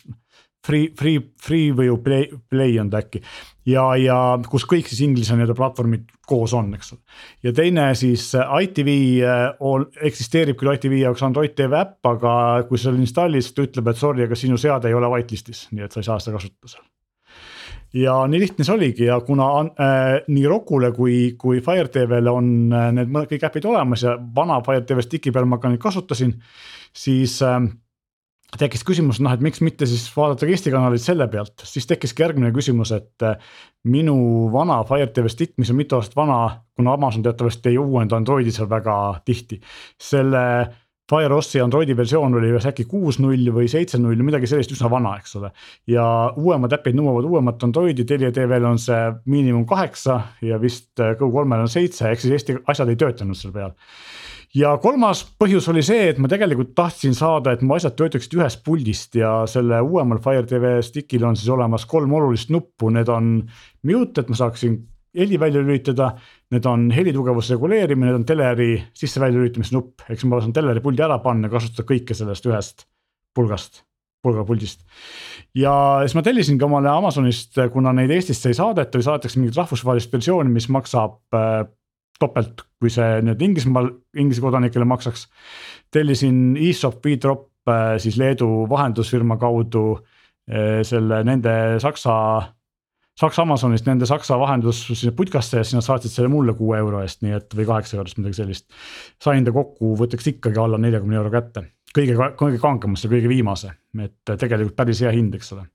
Free, Free, Freeview Play, Play on ta äkki. ja, ja kus kõik siis inglise nii-öelda platvormid koos on, eks ole. ja teine siis äh, ITV on, äh, eksisteerib küll ITV jaoks Android TV äpp, aga kui sa selle installid, siis ta ütleb, et sorry, aga sinu seade ei ole whitelist'is, nii et sa ei saa seda kasutada seal ja nii lihtne see oligi ja kuna äh, nii Rokule kui, kui Fire TV-le on äh, need kõik äpid olemas ja vana Fire TV stick'i peal ma ka neid kasutasin, siis äh, tekkis küsimus, noh, et miks mitte siis vaadata Eesti kanalit selle pealt, siis tekkiski järgmine küsimus, et äh, minu vana Fire TV Stick, mis on mitu aastat vana, kuna Amazon teatavasti ei uuenda Androidi seal väga tihti. selle FireOSi Androidi versioon oli vist äkki kuus null või seitse null, midagi sellist üsna vana, eks ole. ja uuemad äpid nõuavad uuemat Androidi, Telia TV-l on see miinimum kaheksa ja vist äh, Go3-l on seitse, ehk siis Eesti asjad ei töötanud seal peal ja kolmas põhjus oli see, et ma tegelikult tahtsin saada, et mu asjad töötaksid ühest puldist ja selle uuemal Fire TV stick'il on siis olemas kolm olulist nuppu, need on mute, et ma saaksin heli välja lülitada. Need on helitugevuse reguleerimine, need on teleri sisse-välja lülitamise nupp, eks ma saan teleri puldi ära panna, kasutada kõike sellest ühest pulgast, pulgapuldist. ja siis ma tellisingi omale Amazonist, kuna neid Eestisse ei saadeta või saadetakse mingit rahvusvahelist versiooni, mis maksab äh, topelt, kui see nüüd Inglismaal, Inglise kodanikele maksaks. tellisin e-shop e-drop äh, siis Leedu vahendusfirma kaudu äh, selle nende Saksa, Saksa Amazonist nende Saksa vahendus sinna putkasse ja siis nad saatsid selle mulle kuue euro eest, nii et või kaheksa eurost, midagi sellist. sain ta kokkuvõtteks ikkagi alla neljakümne euro kätte, kõige, kõige kangemasse, kõige viimase, et tegelikult päris hea hind, eks ole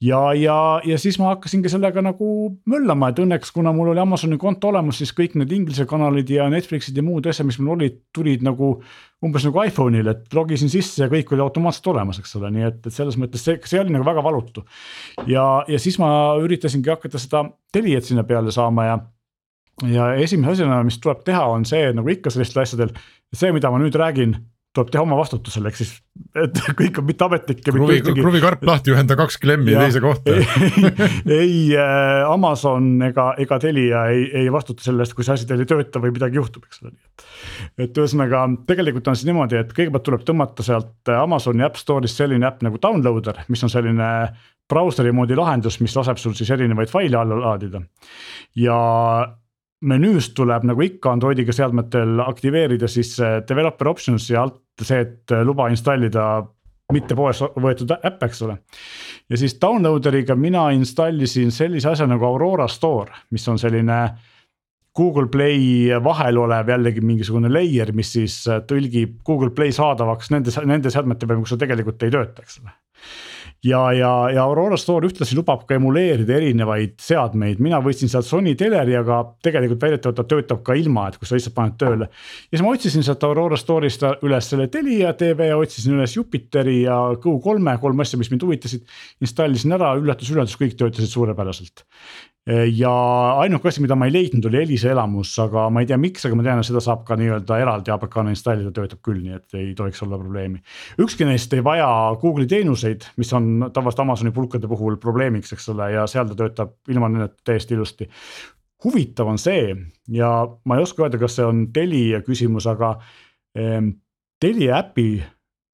ja, ja, ja siis ma hakkasingi sellega nagu möllama, et õnneks, kuna mul oli Amazoni konto olemas, siis kõik need inglise kanalid ja Netflixid ja muud asjad, mis mul olid, tulid nagu umbes nagu iPhone'il, et logisin sisse ja kõik oli automaatselt olemas, eks ole, nii et, et selles mõttes see, see oli nagu väga valutu. ja, ja siis ma üritasingi hakata seda Teliat sinna peale saama ja ja esimese asjana, mis tuleb teha, on see nagu ikka sellistel asjadel, see, mida ma nüüd räägin, tuleb teha oma vastutusel, ehk siis, et kõik on mitteametlik. kruvi, kruvikarp lahti, ühenda kaks klemmi teise kohta ei äh, Amazon ega, ega Telia ei, ei vastuta selle eest, kui see asi teil ei tööta või midagi juhtub, eks ole. et ühesõnaga tegelikult on siis niimoodi, et kõigepealt tuleb tõmmata sealt Amazoni App Store'ist selline äpp nagu Downloader, mis on selline brauseri moodi lahendus, mis laseb sul siis erinevaid faile alla laadida. ja menüüst tuleb nagu ikka Androidiga seadmetel aktiveerida siis developer options ja alt see, et luba installida mitte poes võetud äpp, eks ole. ja siis downloader'iga mina installisin sellise asja nagu Aurora Store, mis on selline. Google Play vahel olev jällegi mingisugune layer, mis siis tõlgib Google Play saadavaks nende, nende seadmete peal, kus see tegelikult ei tööta, eks ole ja, ja, ja Aurora Store ühtlasi lubab ka emuleerida erinevaid seadmeid, mina võtsin sealt Sony teleri, aga tegelikult väidetavalt ta töötab ka ilma, et kui sa lihtsalt paned tööle. ja siis ma otsisin sealt Aurora Store'ist üles selle Telia tv, otsisin üles Jupiteri ja Go3-e, kolm asja, mis mind huvitasid. installisin ära, üllatus, üllatus, kõik töötasid suurepäraselt ja ainuke asi, mida ma ei leidnud, oli Elisa elamus, aga ma ei tea, miks, aga ma tean, et seda saab ka nii-öelda eraldi APK-na installida, töötab küll, nii et ei tohiks olla probleemi. ükski neist ei vaja Google'i teenuseid, mis on tavaliselt Amazoni pulkade puhul probleemiks, eks ole, ja seal ta töötab ilma nendeta täiesti ilusti. huvitav on see ja ma ei oska öelda, kas see on Telia küsimus, aga eh, Telia äpi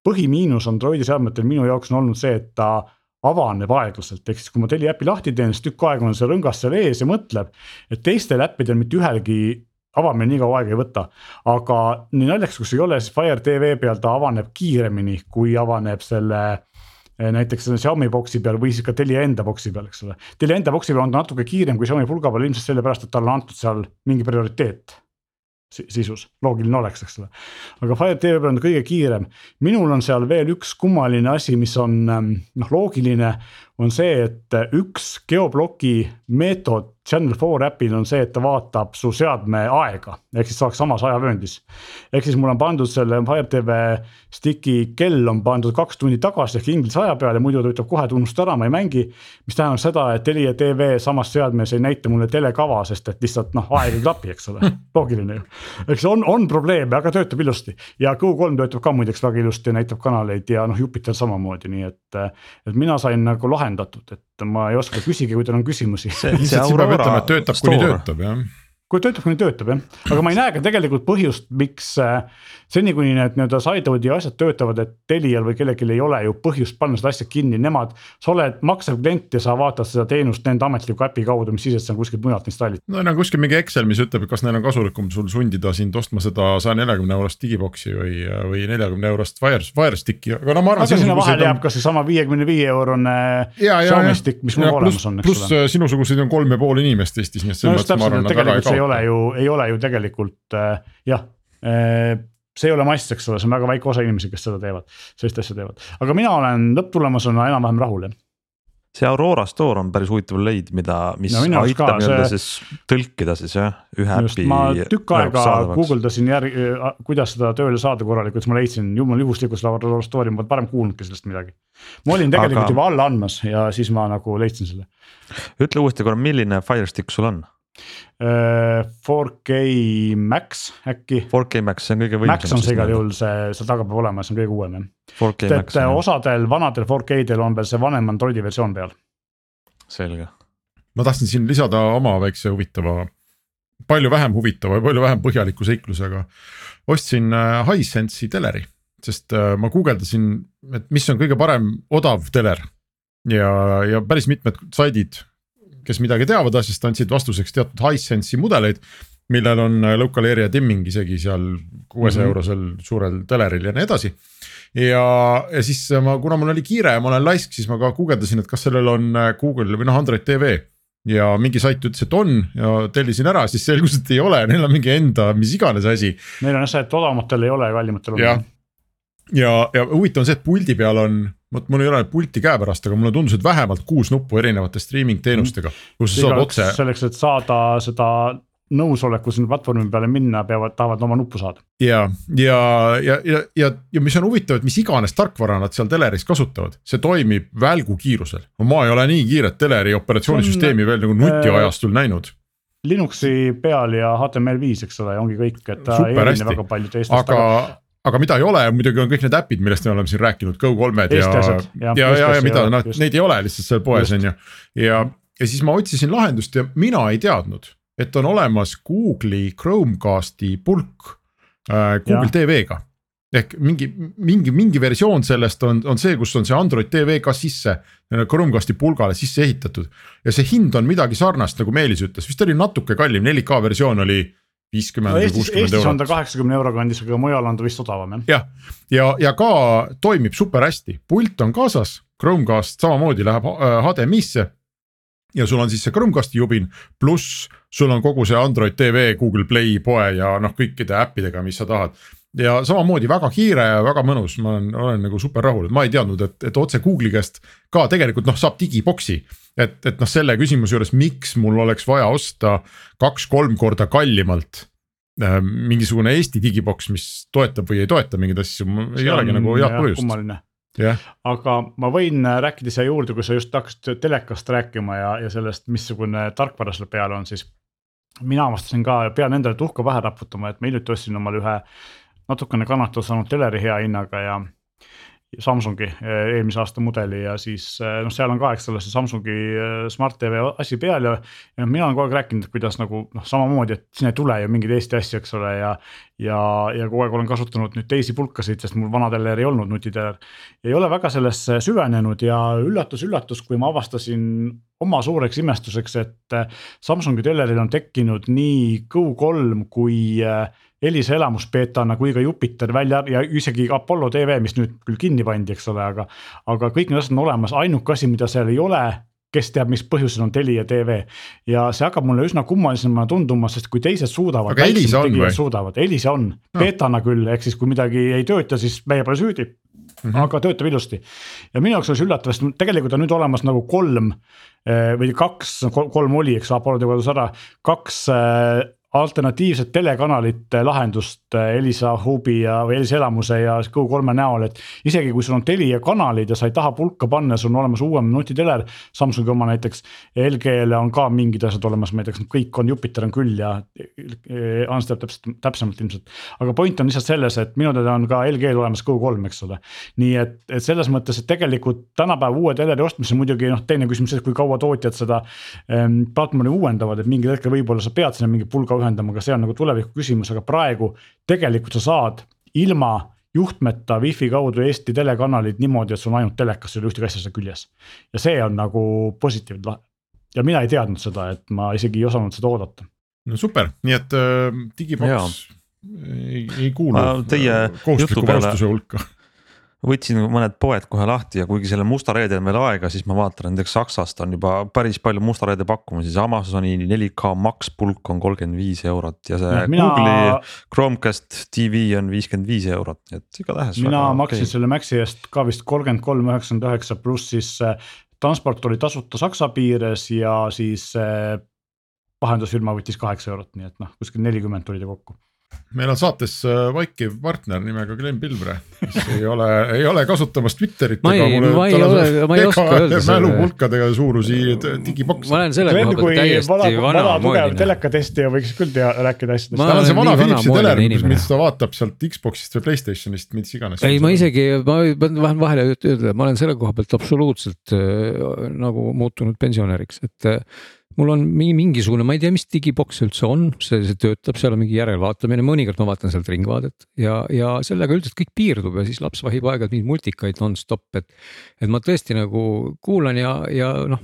põhimiinus Androidi seadmetel minu jaoks on olnud see, et ta avaneb aeglaselt, ehk siis kui ma Telia äpi lahti teen, siis tükk aega on see rõngas seal ees ja mõtleb. et teistel äppidel mitte ühelgi avamine nii kaua aega ei võta. aga nii naljakas, kui see ei ole, siis Fire TV peal ta avaneb kiiremini, kui avaneb selle eh, näiteks selle Xiaomi boksi peal või siis ka Telia enda boksi peal, eks ole. Telia enda boksi peal on ta natuke kiirem kui Xiaomi pulga peal ilmselt sellepärast, et talle on antud seal mingi prioriteet sisus, loogiline oleks, eks ole. aga Fire TV peal on ta kõige kiirem, minul on seal veel üks kummaline asi, mis on ähm, noh, loogiline, on see, et üks geobloki meetod Channel 4 äpil on see, et ta vaatab su seadme aega, ehk siis saaks samas ajavööndis. ehk siis mul on pandud selle Fire TV stick'i kell on pandud kaks tundi tagasi ehk inglise aja peale, muidu ta ütleb kohe, et unusta ära, ma ei mängi. mis tähendab seda, et Telia tv samas seadmes ei näita mulle telekava, sest et lihtsalt noh, aeg ei klapi, eks ole, loogiline ju. eks on, on probleeme, aga töötab ilusti ja Go3 töötab ka muideks väga ilusti, näitab kanaleid ja noh, Jupiter samamoodi, nii et. et mina sain nagu lahendatud, et ma ei oska, küsige, kui teil on küsimusi. töötab, kuni töötab jah. Kui töötab, kuni töötab jah, aga ma ei näe ka tegelikult põhjust, miks äh, seni, kuni need nii-öelda Sideloadi asjad töötavad, et Telial või kellelgi ei ole ju põhjust panna seda asja kinni, nemad. sa oled maksev klient ja sa vaatad seda teenust nende ametliku äpi kaudu, mis siis, et see on kuskilt mujalt installitud. no neil on kuskil mingi Excel, mis ütleb, kas neil on kasulikum sul sundida sind ostma seda saja neljakümne eurost digiboksi või, või neljakümne eurost Fire, Fire Sticki, aga no ma arvan. aga sinna vahele jääb ka seesama viiekümne viie eurone Xiaomi stick, mis mul olemas on, eks ole. pluss sinusuguseid on kolm ja pool inimest Eestis, nii et selles mõttes ma arvan, nad väga ei kaota. ei ole ju, ei ole ju tegelikult äh, jah äh, see ei ole mass, eks ole, see on väga väike osa inimesi, kes seda teevad, sellist asja teevad, aga mina olen lõpptulemusena enam-vähem rahul jah see Aurora Store on päris huvitav leid, mida, mis no, aitab nii-öelda see... siis tõlkida siis jah, ühe äpi. ma tükk aega guugeldasin järgi, kuidas seda tööle saada korralikult, siis ma leidsin jumala juhuslikult seda Aurora Store'i, ma varem kuulnudki sellest midagi. ma olin tegelikult Aga... juba alla andmas ja siis ma nagu leidsin selle. ütle uuesti korra, milline Firestick sul on? 4K äh, Max äkki. 4K Max, see on kõige võimsam. Max on see igal juhul see, seal taga peab olema, see on kõige uuem jah. et, et osadel vanadel 4K-del on veel see vanem Androidi versioon peal. selge. ma tahtsin siin lisada oma väikse huvitava, palju vähem huvitava ja palju vähem põhjaliku seiklusega. ostsin äh, Hisense'i teleri, sest äh, ma guugeldasin, et mis on kõige parem odav teler ja, ja päris mitmed saidid kes midagi teavad asjast, andsid vastuseks teatud Hisense'i mudeleid. millel on äh, local area dimming isegi seal kuuesaja mm -hmm. eurosel suurel teleril ja nii edasi. ja, ja siis ma, kuna mul oli kiire ja ma olen laisk, siis ma ka guugeldasin, et kas sellel on äh, Google või noh, Android tv ja mingi sait ütles, et on ja tellisin ära, siis selgus, et ei ole, neil on mingi enda mis iganes asi. Neil on jah see, et odavamatel ei ole ja kallimatel on. jah, ja, ja huvitav on see, et puldi peal on, vot mul ei ole pulti käepärast, aga mulle tundus, et vähemalt kuus nuppu erinevate streaming teenustega, kus sa saad otse. selleks, et saada seda nõusoleku sinna platvormi peale minna, peavad, tahavad oma nuppu saada. ja, ja, ja, ja, ja, ja mis on huvitav, et mis iganes tarkvara nad seal teleris kasutavad, see toimib välgukiirusel. ma ei ole nii kiiret teleri operatsioonisüsteemi on, veel nagu nutiajastul äh, näinud. Linuxi peal ja HTML5, eks ole, ongi kõik, et ta Super, ei erine väga palju teistest, aga, aga aga mida ei ole, muidugi on kõik need äpid, millest me oleme siin rääkinud, Go3-d ja, ja, ja, ja, ja mida nad, neid ei ole lihtsalt seal poes on ju. ja, ja siis ma otsisin lahendust ja mina ei teadnud, et on olemas Google'i Chromecasti pulk äh, Google TV-ga ehk mingi, mingi, mingi versioon sellest on, on see, kus on see Android tv ka sisse, Chromecasti pulgale sisse ehitatud. ja see hind on midagi sarnast, nagu Meelis ütles, vist oli natuke kallim, 4K versioon oli viiskümmend no või kuuskümmend eurot. Eestis on ta kaheksakümne euro kandis, aga mujal on ta vist odavam jah. jah, ja, ja, ja ka toimib super hästi, pult on kaasas, Chromecast samamoodi läheb HDMI-sse. Äh, ja sul on siis see Chromecasti jubin, pluss sul on kogu see Android tv, Google Play poe ja noh, kõikide äppidega, mis sa tahad ja samamoodi väga kiire ja väga mõnus, ma olen, olen nagu super rahul, et ma ei teadnud, et, et otse Google'i käest ka tegelikult noh, saab digiboksi. et, et noh, selle küsimuse juures, miks mul oleks vaja osta kaks-kolm korda kallimalt äh, mingisugune Eesti digiboks, mis toetab või ei toeta mingeid asju, ei olegi nagu head põhjust. yeah.. aga ma võin äh, rääkida siia juurde, kui sa just hakkasid telekast rääkima ja, ja sellest, missugune tarkvara seal peal on, siis. mina avastasin ka, pean endale tuhka pähe raputama, et ma hiljuti ostsin omale ühe natukene kannatada saanud teleri hea hinnaga ja Samsungi eh, eelmise aasta mudeli ja siis eh, noh, seal on ka, eks ole, see Samsungi eh, Smart TV asi peal ja. ja mina olen kogu aeg rääkinud, et kuidas nagu noh, samamoodi, et siin ei tule ju mingeid Eesti asju, eks ole, ja. ja, ja kogu aeg olen kasutanud nüüd teisi pulkasid, sest mul vana teler ei olnud nutiteler. ei ole väga sellesse süvenenud ja üllatus-üllatus, kui ma avastasin oma suureks imestuseks, et Samsungi teleril on tekkinud nii Go3 kui äh, Elisa elamusbeetana kui ka Jupiter välja ja isegi Apollo tv, mis nüüd küll kinni pandi, eks ole, aga. aga kõik need asjad on olemas, ainuke asi, mida seal ei ole, kes teab, mis põhjusel on Telia tv. ja see hakkab mulle üsna kummalisena tunduma, sest kui teised suudavad. aga Elisa on või? suudavad, Elisa on no., beetana küll, ehk siis kui midagi ei tööta, siis meie pole süüdi. Mm -hmm. aga töötab ilusti ja minu jaoks oli see üllatav, sest tegelikult on nüüd olemas nagu kolm eh, või kaks, kolm oli, eks Apollo tegi kodus ära, kaks eh, alternatiivset telekanalite lahendust äh, Elisa Hubi ja, või Elisa elamuse ja Go3 näol, et. isegi kui sul on Telia kanalid ja sa ei taha pulka panna, sul on olemas uuem nutiteler, Samsungi oma näiteks. LG-le on ka mingid asjad olemas, ma ei tea, kas nad kõik on, Jupiter on küll ja Hans teab täpselt, täpsemalt ilmselt. aga point on lihtsalt selles, et minu teada on ka LG-l olemas Go3, eks ole. nii et, et selles mõttes, et tegelikult tänapäeva uue teleri ostmisel muidugi noh, teine küsimus, et kui kaua tootjad seda ähm, platvormi uuendavad, et mingil hetkel võib-olla sa pead sinna mingi pulga ühendama, aga see on nagu tuleviku küsimus, aga praegu tegelikult sa saad ilma juhtmeta wifi kaudu Eesti telekanalid niimoodi, et sul on ainult telekas, sul ei ole ühtegi asja seal küljes. ja see on nagu positiivne ja mina ei teadnud seda, et ma isegi ei osanud seda oodata. no super, nii et äh, digiboks ei, ei kuulu teie kohustusliku varustuse hulka võtsin mõned poed kohe lahti ja kuigi selle musta reede on veel aega, siis ma vaatan näiteks Saksast on juba päris palju musta reede pakkumisi, siis Amazoni 4K Max pulk on kolmkümmend viis eurot ja see ja, mina... Google'i Chromecast TV on viiskümmend viis eurot, nii et igatahes. mina maksin okay. selle Maxi eest ka vist kolmkümmend kolm, üheksakümmend üheksa pluss siis äh, transport oli tasuta Saksa piires ja siis vahendusfirma võttis kaheksa eurot, nii et noh, kuskil nelikümmend tuli ta kokku meil on saates äh, vaikiv partner nimega Glen Pilvre, kes ei ole, ei ole kasutamas Twitterit. ma ei, ma ei ole, ma ei oska öelda mälupulkadega suurusi digibokse. ma olen selle koha pealt täiesti vanamoeline. telekatestija võiks küll tea, rääkida asjadest. tal on see vana Philipsi teler, mis ta vaatab sealt Xbox'ist või Playstationist, mis iganes. ei, ma isegi, ma tahan vahele öelda, ma olen selle koha pealt absoluutselt äh, nagu muutunud pensionäriks, et äh, mul on mingisugune, ma ei tea, mis digiboks üldse on, see, see töötab, seal on mingi järelvaatamine, mõnikord ma vaatan sealt Ringvaadet ja, ja sellega üldiselt kõik piirdub ja siis laps vahib aeg-ajalt mingeid multikaid nonstop, et. et ma tõesti nagu kuulan ja, ja noh,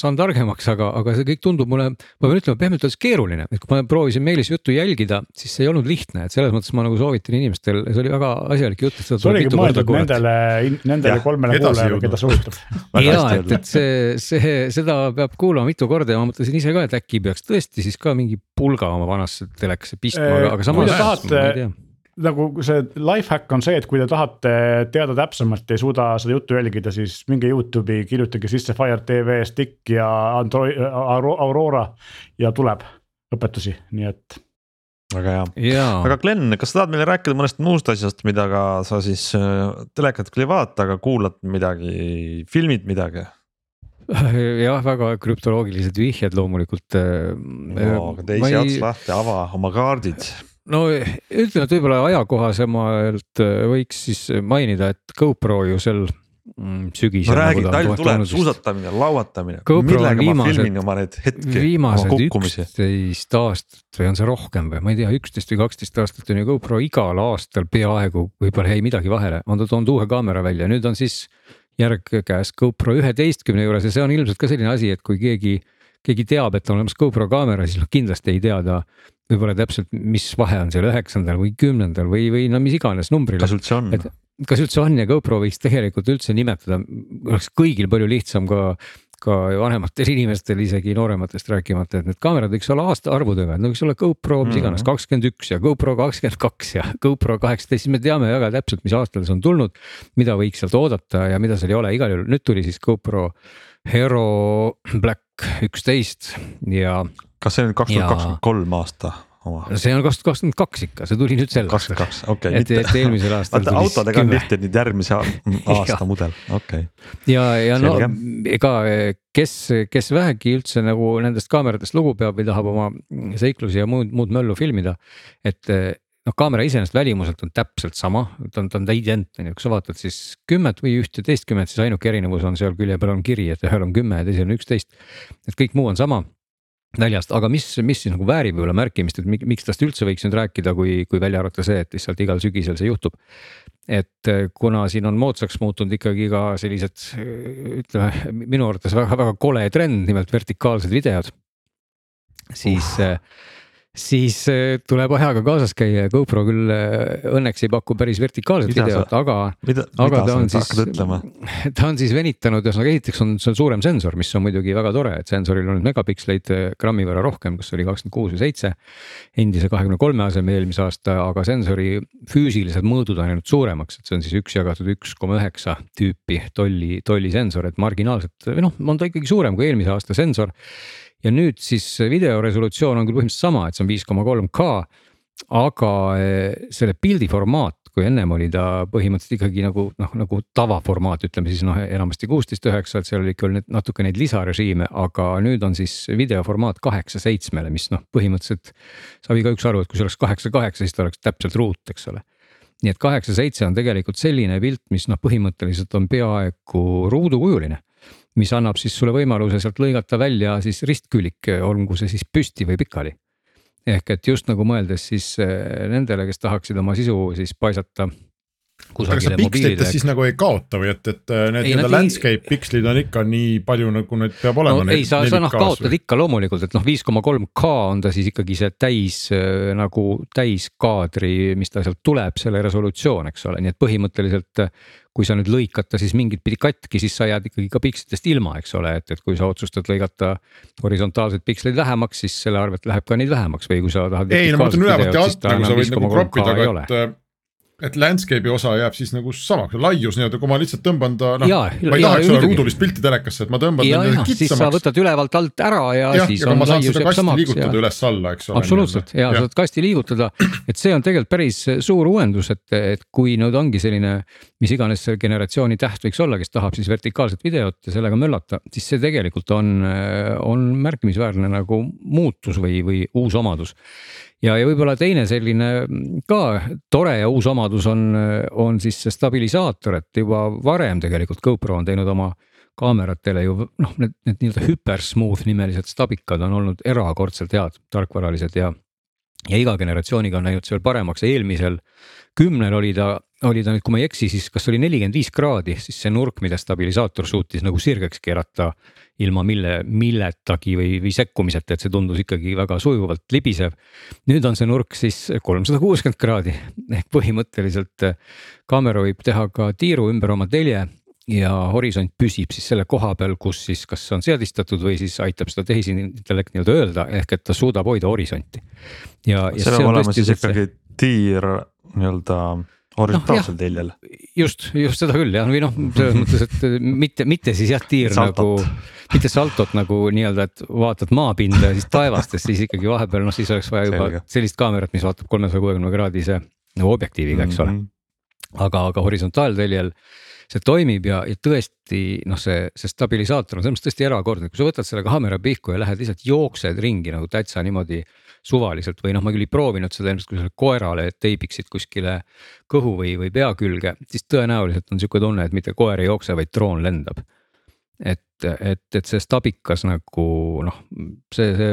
saan targemaks, aga, aga see kõik tundub mulle, ma pean ütlema pehmelt öeldes keeruline, et kui ma proovisin Meelis juttu jälgida, siis see ei olnud lihtne, et selles mõttes ma nagu soovitan inimestel, see oli väga asjalik jutt, et seda tuleb mitu korda kuulata. Nendele, nendele kolmele kuulajale, keda see huvitab. ja et, et see, see, seda peab kuulama mitu korda ja ma mõtlesin ise ka, et äkki peaks tõesti siis ka mingi pulga oma vanasse telekasse pistma, aga, aga samas. tahate, nagu see life hack on see, et kui te tahate teada täpsemalt, ei suuda seda juttu jälgida, siis minge Youtube'i, kirjutage sisse Fire TV stick ja Android, Aurora ja tuleb õpetusi, nii et väga hea, aga Glen, kas sa tahad meile rääkida mõnest muust asjast, mida ka sa siis äh, telekat küll ei vaata, aga kuulad midagi, filmid midagi? jah, väga krüptoloogilised vihjed loomulikult no,. aga teisi ei... ots lahti, ava oma kaardid no ütleme, et võib-olla ajakohasemalt äh, võiks siis mainida, et GoPro ju sel mm, sügisel. no räägi, talv tuleb, suusatamine, lauatamine. viimased üksteist aastat või on see rohkem või ma ei tea, üksteist või kaksteist aastat on ju GoPro igal aastal peaaegu, võib-olla jäi midagi vahele, on ta toonud uue kaamera välja, nüüd on siis järg käes GoPro üheteistkümne juures ja see on ilmselt ka selline asi, et kui keegi keegi teab, et on olemas GoPro kaamera, siis noh kindlasti ei tea ta võib-olla täpselt, mis vahe on seal üheksandal või kümnendal või, või no mis iganes numbril. kas üldse on? kas üldse on ja GoPro võiks tegelikult üldse nimetada, oleks kõigil palju lihtsam ka ka vanematel inimestel, isegi noorematest rääkimata, et need kaamerad võiks olla aastaarvudega, et no võiks olla GoPro mis iganes mhm. kakskümmend üks ja GoPro kakskümmend kaks ja GoPro kaheksateist, siis me teame väga täpselt, mis aastal see on tulnud. mida võiks sealt oodata ja mida seal ei ole, igal juhul nüüd tuli siis GoPro Hero Black üksteist ja. kas see on kaks tuhat kakskümmend kolm aasta? Oma? see on kaks tuhat kakskümmend kaks ikka, see tuli nüüd sel aastal. kakskümmend kaks, okei okay,. et, et eelmisel aastal. vaata autodega on tihti nüüd järgmise aasta mudel, okei okay.. ja, ja Selge. no ega kes, kes vähegi üldse nagu nendest kaameratest lugu peab või tahab oma seiklusi ja muud, muud möllu filmida. et noh, kaamera iseenesest välimuselt on täpselt sama, ta on, ta on identne, kui sa vaatad siis kümmet või ühteteistkümmet, siis ainuke erinevus on seal külje peal on kiri, et ühel on kümme ja teisel on üksteist. et kõik muu on sama väljast, aga mis, mis siis nagu väärib võib-olla märkimist, et miks tast üldse võiks nüüd rääkida, kui, kui välja arvata see, et lihtsalt igal sügisel see juhtub. et eh, kuna siin on moodsaks muutunud ikkagi ka sellised ütleme minu arvates väga-väga kole trend, nimelt vertikaalsed videod. siis uh siis äh, tuleb ajaga kaasas käia ja GoPro küll äh, õnneks ei paku päris vertikaalset mida videot, aga, aga ta on siis, ta on siis venitanud, ühesõnaga esiteks on seal suurem sensor, mis on muidugi väga tore, et sensoril on megapiksleid äh, grammi võrra rohkem, kas oli kakskümmend kuus või seitse. endise kahekümne kolme asemel eelmise aasta, aga sensori füüsilised mõõdud on jäänud suuremaks, et see on siis üks jagatud üks koma üheksa tüüpi tolli, tollisensor, et marginaalselt või noh, on ta ikkagi suurem kui eelmise aasta sensor ja nüüd siis video resolutsioon on küll põhimõtteliselt sama, et see on viis koma kolm K. aga eh, selle pildi formaat, kui ennem oli ta põhimõtteliselt ikkagi nagu noh, nagu tavaformaat, ütleme siis noh, enamasti kuusteist üheksa, et seal oli küll natuke neid lisarežiime, aga nüüd on siis videoformaat kaheksa seitsmele, mis noh, põhimõtteliselt. saab igaüks aru, et kui see oleks kaheksa kaheksa, siis ta oleks täpselt ruut, eks ole nii et kaheksa seitse on tegelikult selline pilt, mis noh, põhimõtteliselt on peaaegu ruudukujuline mis annab siis sulle võimaluse sealt lõigata välja siis ristkülik, olgu see siis püsti või pikali. ehk et just nagu mõeldes siis eh, nendele, kes tahaksid oma sisu siis paisata aga sa pikslites siis nagu ei kaota või et, et äh, need nii-öelda landscape pikslid on ikka nii palju nagu neid peab olema no,? ei, sa, sa noh kaotad või? ikka loomulikult, et noh, viis koma kolm K on ta siis ikkagi see täis äh, nagu täiskaadri, mis ta sealt tuleb, selle resolutsioon, eks ole, nii et põhimõtteliselt. kui sa nüüd lõikad ta siis mingit pidi katki, siis sa jääd ikkagi ka pikslitest ilma, eks ole, et, et kui sa otsustad lõigata horisontaalseid piksleid vähemaks, siis selle arvelt läheb ka neid vähemaks või kui sa tahad. ei no ma mõtlen ülevalt ja alt nagu sa võid nagu crop ida, et et landscape'i osa jääb siis nagu samaks, laius nii-öelda, kui ma lihtsalt tõmban ta noh, ma ei tahaks olla ruudulist pilti telekasse, et ma tõmban ja, ta kitsamaks. siis sa võtad ülevalt alt ära ja, ja siis ja on laius jääb samaks. liigutada üles-alla, eks ole. absoluutselt ja, ja saad kasti liigutada, et see on tegelikult päris suur uuendus, et, et kui nüüd ongi selline mis iganes see generatsiooni täht võiks olla, kes tahab siis vertikaalset videot ja sellega möllata, siis see tegelikult on, on märkimisväärne nagu muutus või, või uus omadus ja, ja võib-olla teine selline ka tore ja uus omadus on, on siis see stabilisaator, et juba varem tegelikult GoPro on teinud oma kaameratele ju noh, need, need nii-öelda hüpersmooth nimelised stabikad on olnud erakordselt head, tarkvaralised ja ja iga generatsiooniga on läinud veel paremaks, eelmisel kümnel oli ta, oli ta nüüd, kui ma ei eksi, siis kas oli nelikümmend viis kraadi, siis see nurk, mida stabilisaator suutis nagu sirgeks keerata ilma mille, milletagi või, või sekkumiseta, et see tundus ikkagi väga sujuvalt libisev. nüüd on see nurk siis kolmsada kuuskümmend kraadi ehk põhimõtteliselt eh, kaamera võib teha ka tiiru ümber oma telje ja horisont püsib siis selle koha peal, kus siis kas on seadistatud või siis aitab seda tehisintellekt nii-öelda öelda, ehk et ta suudab hoida horisonti. ja, ja see peab olema siis ikkagi tiir nii-öelda horisontaalsel no, teljel. just, just seda küll jah, või noh, selles mõttes, et mitte, mitte siis jah, tiir nagu, mitte saltot nagu nii-öelda, et vaatad maapinda ja siis taevast ja siis ikkagi vahepeal noh, siis oleks vaja juba Selge. sellist kaamerat, mis vaatab kolmesaja kuuekümne kraadise nagu objektiiviga, eks ole mm. -hmm. aga, aga horisontaalteljel see toimib ja, ja tõesti noh, see, see stabilisaator on selles mõttes tõesti erakordne, kui sa võtad selle kaamera pihku ja lähed lihtsalt jooksed ringi nagu täitsa niimoodi suvaliselt või noh, ma küll ei proovinud seda ilmselt, kui sa koerale teibiksid kuskile kõhu või, või pea külge, siis tõenäoliselt on sihuke tunne, et mitte koer ei jookse, vaid droon lendab et, et, et see stabikas nagu noh, see, see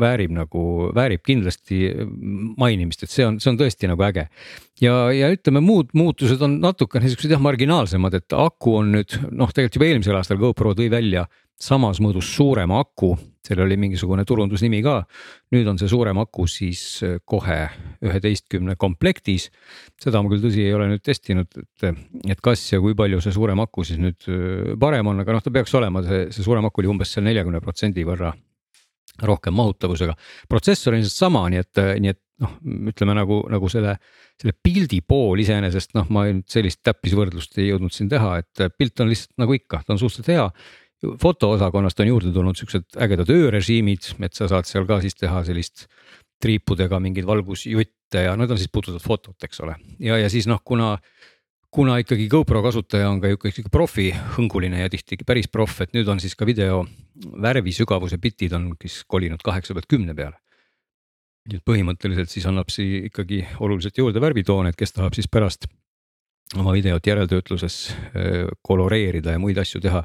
väärib nagu, väärib kindlasti mainimist, et see on, see on tõesti nagu äge. ja, ja ütleme, muud muutused on natuke niisugused jah, marginaalsemad, et aku on nüüd noh, tegelikult juba eelmisel aastal GoPro tõi välja samas mõõdus suurema aku, seal oli mingisugune turundusnimi ka. nüüd on see suurem aku siis äh, kohe üheteistkümne komplektis. seda ma küll tõsi ei ole nüüd testinud, et, et kas ja kui palju see suurem aku siis nüüd äh, parem on, aga noh, ta peaks olema, see, see suurem aku oli umbes seal neljakümne protsendi võrra rohkem mahutavusega. protsessor on ilmselt sama, nii et, nii et noh, ütleme nagu, nagu selle, selle pildi pool iseenesest noh, ma nüüd sellist täppisvõrdlust ei jõudnud siin teha, et pilt on lihtsalt nagu ikka, ta on suhteliselt hea fotoosakonnast on juurde tulnud siuksed ägedad öörežiimid, et sa saad seal ka siis teha sellist triipudega mingeid valgusjutte ja need on siis puhtalt fotot, eks ole. ja, ja siis noh, kuna, kuna ikkagi GoPro kasutaja on ka ikkagi profihõnguline ja tihti päris proff, et nüüd on siis ka video värvisügavuse bitid on siis kolinud kaheksa pealt kümne peale. nii et põhimõtteliselt siis annab see ikkagi oluliselt juurde värvitoone, et kes tahab siis pärast oma videot järeltöötluses äh, koloreerida ja muid asju teha.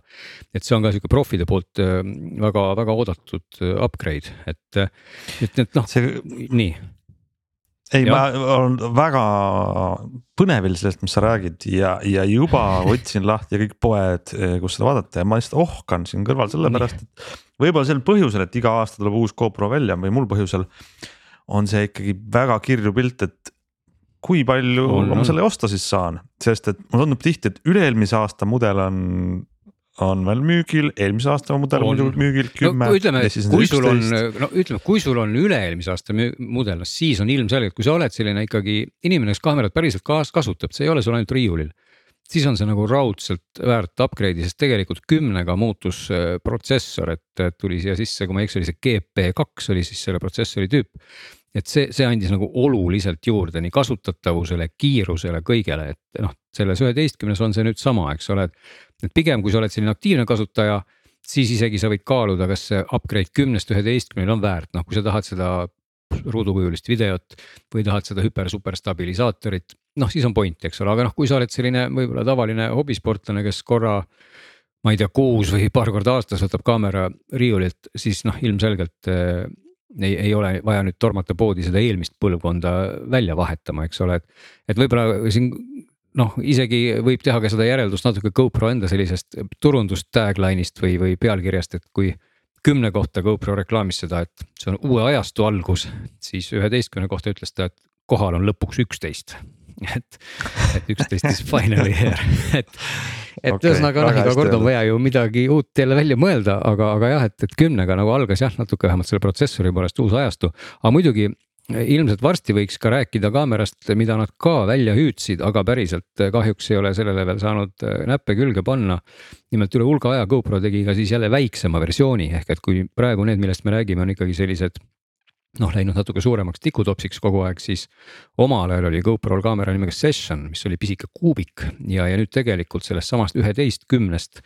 et see on ka sihuke profide poolt väga-väga äh, oodatud äh, upgrade, et, et, et noh see..., nii. ei, ma olen väga põnevil sellest, mis sa räägid ja, ja juba otsin lahti kõik poed, kus seda vaadata ja ma lihtsalt ohkan siin kõrval sellepärast, et. võib-olla sel põhjusel, et iga aasta tuleb uus GoPro välja või mul põhjusel on see ikkagi väga kirju pilt, et kui palju on, ma selle osta siis saan, sest et mulle tundub tihti, et üle-eelmise aasta mudel on on veel müügil, eelmise aasta mudel on muidugi müügil kümme no,. ütleme, kui sul on, no ütleme, kui sul on üle-eelmise aasta mudel, no siis on ilmselgelt, kui sa oled selline ikkagi inimene, kes kaamerat päriselt kaas-, kasutab, see ei ole sul ainult riiulil. siis on see nagu raudselt väärt upgrade'i, sest tegelikult kümnega muutus äh, protsessor, et tuli siia sisse, kui ma ei eksi, oli see GP2 oli siis selle protsessori tüüp et see, see andis nagu oluliselt juurde nii kasutatavusele, kiirusele, kõigele, et noh, selles üheteistkümnes on see nüüd sama, eks ole, et. et pigem, kui sa oled selline aktiivne kasutaja, siis isegi sa võid kaaluda, kas see upgrade kümnest üheteistkümnele on väärt, noh, kui sa tahad seda ruudukujulist videot või tahad seda hüper-super stabilisaatorit, noh, siis on point, eks ole, aga noh, kui sa oled selline võib-olla tavaline hobisportlane, kes korra ma ei tea, kuus või paar korda aastas võtab kaamera riiulilt, siis noh, ilmselgelt ei, ei ole vaja nüüd tormata poodi seda eelmist põlvkonda välja vahetama, eks ole, et. et võib-olla siin noh, isegi võib teha ka seda järeldust natuke GoPro enda sellisest turundust tagline'ist või, või pealkirjast, et kui. kümne kohta GoPro reklaamis seda, et see on uue ajastu algus, siis üheteistkümne kohta ütles ta, et kohal on lõpuks üksteist et, et üksteist is finally here, et, et okay, ühesõnaga noh, iga kord on vaja ju midagi uut jälle välja mõelda, aga, aga jah, et, et kümnega nagu algas jah, natuke vähemalt selle protsessori poolest uus ajastu, aga muidugi ilmselt varsti võiks ka rääkida kaamerast, mida nad ka välja hüüdsid, aga päriselt kahjuks ei ole sellele veel saanud äh, näppe külge panna. nimelt üle hulga aja GoPro tegi ka siis jälle väiksema versiooni ehk et kui praegu need, millest me räägime, on ikkagi sellised noh, läinud natuke suuremaks tikutopsiks kogu aeg, siis omal ajal oli GoPro'l kaamera nimega Session, mis oli pisike kuubik ja, ja nüüd tegelikult sellest samast üheteistkümnest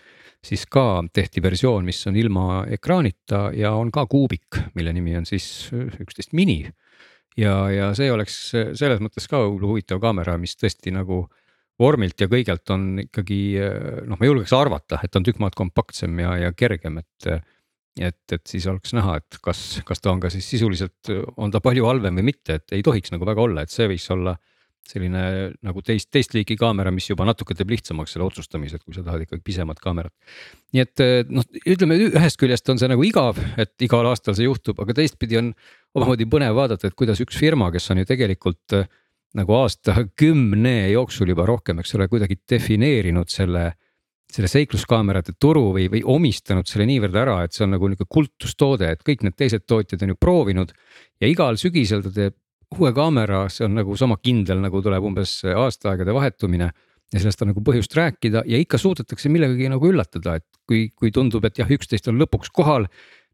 siis ka tehti versioon, mis on ilma ekraanita ja on ka kuubik, mille nimi on siis üksteist mini. ja, ja see oleks selles mõttes ka huvitav kaamera, mis tõesti nagu vormilt ja kõigelt on ikkagi noh, ma julgeks arvata, et on tükk maad kompaktsem ja, ja kergem, et et, et siis oleks näha, et kas, kas ta on ka siis sisuliselt, on ta palju halvem või mitte, et ei tohiks nagu väga olla, et see võiks olla selline nagu teist, teist liiki kaamera, mis juba natuke teeb lihtsamaks selle otsustamise, et kui sa tahad ikkagi pisemat kaamerat. nii et noh, ütleme ühest küljest on see nagu igav, et igal aastal see juhtub, aga teistpidi on omamoodi põnev vaadata, et kuidas üks firma, kes on ju tegelikult nagu aastakümne jooksul juba rohkem, eks ole, kuidagi defineerinud selle selle seikluskaamerate turu või, või omistanud selle niivõrd ära, et see on nagu nihuke kultustoode, et kõik need teised tootjad on ju proovinud. ja igal sügisel ta teeb uue kaamera, see on nagu sama kindel, nagu tuleb umbes aastaaegade vahetumine. ja sellest on nagu põhjust rääkida ja ikka suudetakse millegagi nagu üllatada, et kui, kui tundub, et jah, üksteist on lõpuks kohal.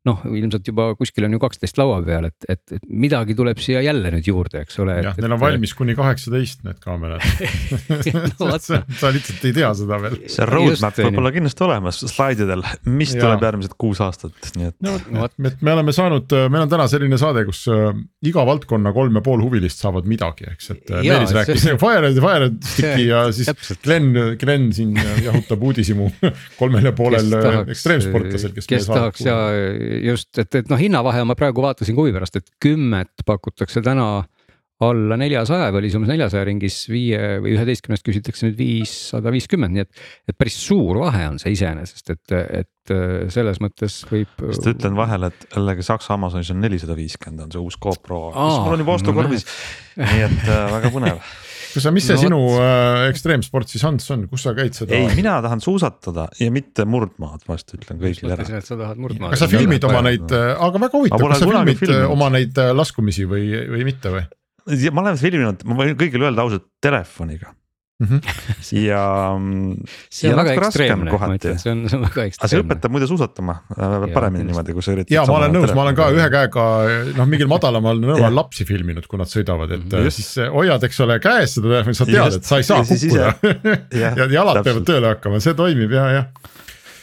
Noh, ilmselt juba kuskil on ju kaksteist laua peal, et, et, et midagi tuleb siia jälle nüüd juurde, eks ole. jah, neil on valmis kuni kaheksateist need kaamerad no, sa, sa lihtsalt ei tea seda veel. see roadmap võib olla kindlasti olemas slaididel, mis ja. tuleb järgmised kuus aastat, nii et. no vot, et me oleme saanud, meil on täna selline saade, kus äh, iga valdkonna kolm ja pool huvilist saavad midagi, eks, et äh, Meelis rääkis Fire, Fire Sticki ja siis täpselt. Glen, Glen siin jahutab uudishimu kolmel ja poolel ekstreemsportlasel, kes. kes tahaks ja just, et, et noh, hinnavahe ma praegu vaatasin huvi pärast, et kümmet pakutakse täna alla neljasaja või oli see umbes neljasaja ringis, viie või üheteistkümnest küsitakse nüüd viissada viiskümmend, nii et. et päris suur vahe on see iseenesest, et, et selles mõttes võib. sest ütlen vahele, et jällegi Saksa Amazonis on nelisada viiskümmend on see uus GoPro, mis mul on juba ostukorvis nii et äh, väga põnev kus sa, mis see no, sinu äh, ekstreemsport siis Ants on, kus sa käid seda? ei, mina tahan suusatada ja mitte murdmaad, vast ütlen kõigile ära. sa tahad murdmaad. kas sa filmid oma neid, äh, aga väga huvitav, kas sa filmid äh, filminud. oma neid äh, laskumisi või, või mitte või? ma olen filminud, ma võin kõigile öelda ausalt telefoniga. Ja. see on väga ekstreemne, ma ütlen, see on, see on väga ekstreemne. aga see õpetab muide suusatama äh, paremini niimoodi, kui sa üritad. ja ma olen nõus, ma olen ka ühe käega noh, mingil madalamal nõual lapsi filminud, kui nad sõidavad, et mm, just. siis hoiad, eks ole, käes seda telefoni, sa tead, et sa ei saa kukkuda ja jalad peavad tööle hakkama, see toimib ja, jah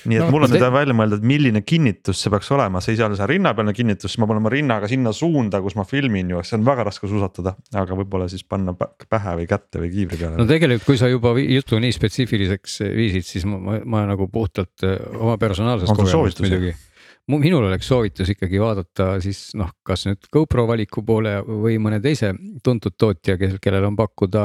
nii et no, mul on nüüd see... välja mõelda, et milline kinnitus see peaks olema, see ei saa olla see rinnapealne kinnitus, siis ma panen oma rinnaga sinna suunda, kus ma filmin ju, see on väga raske suusatada, aga võib-olla siis panna pähe või kätte või kiivri peale. no tegelikult, kui sa juba jutu nii spetsiifiliseks viisid, siis ma, ma, ma nagu puhtalt äh, oma personaalsest kogemusest muidugi minul oleks soovitus ikkagi vaadata siis noh, kas nüüd GoPro valiku poole või mõne teise tuntud tootja, kes, kellel on pakkuda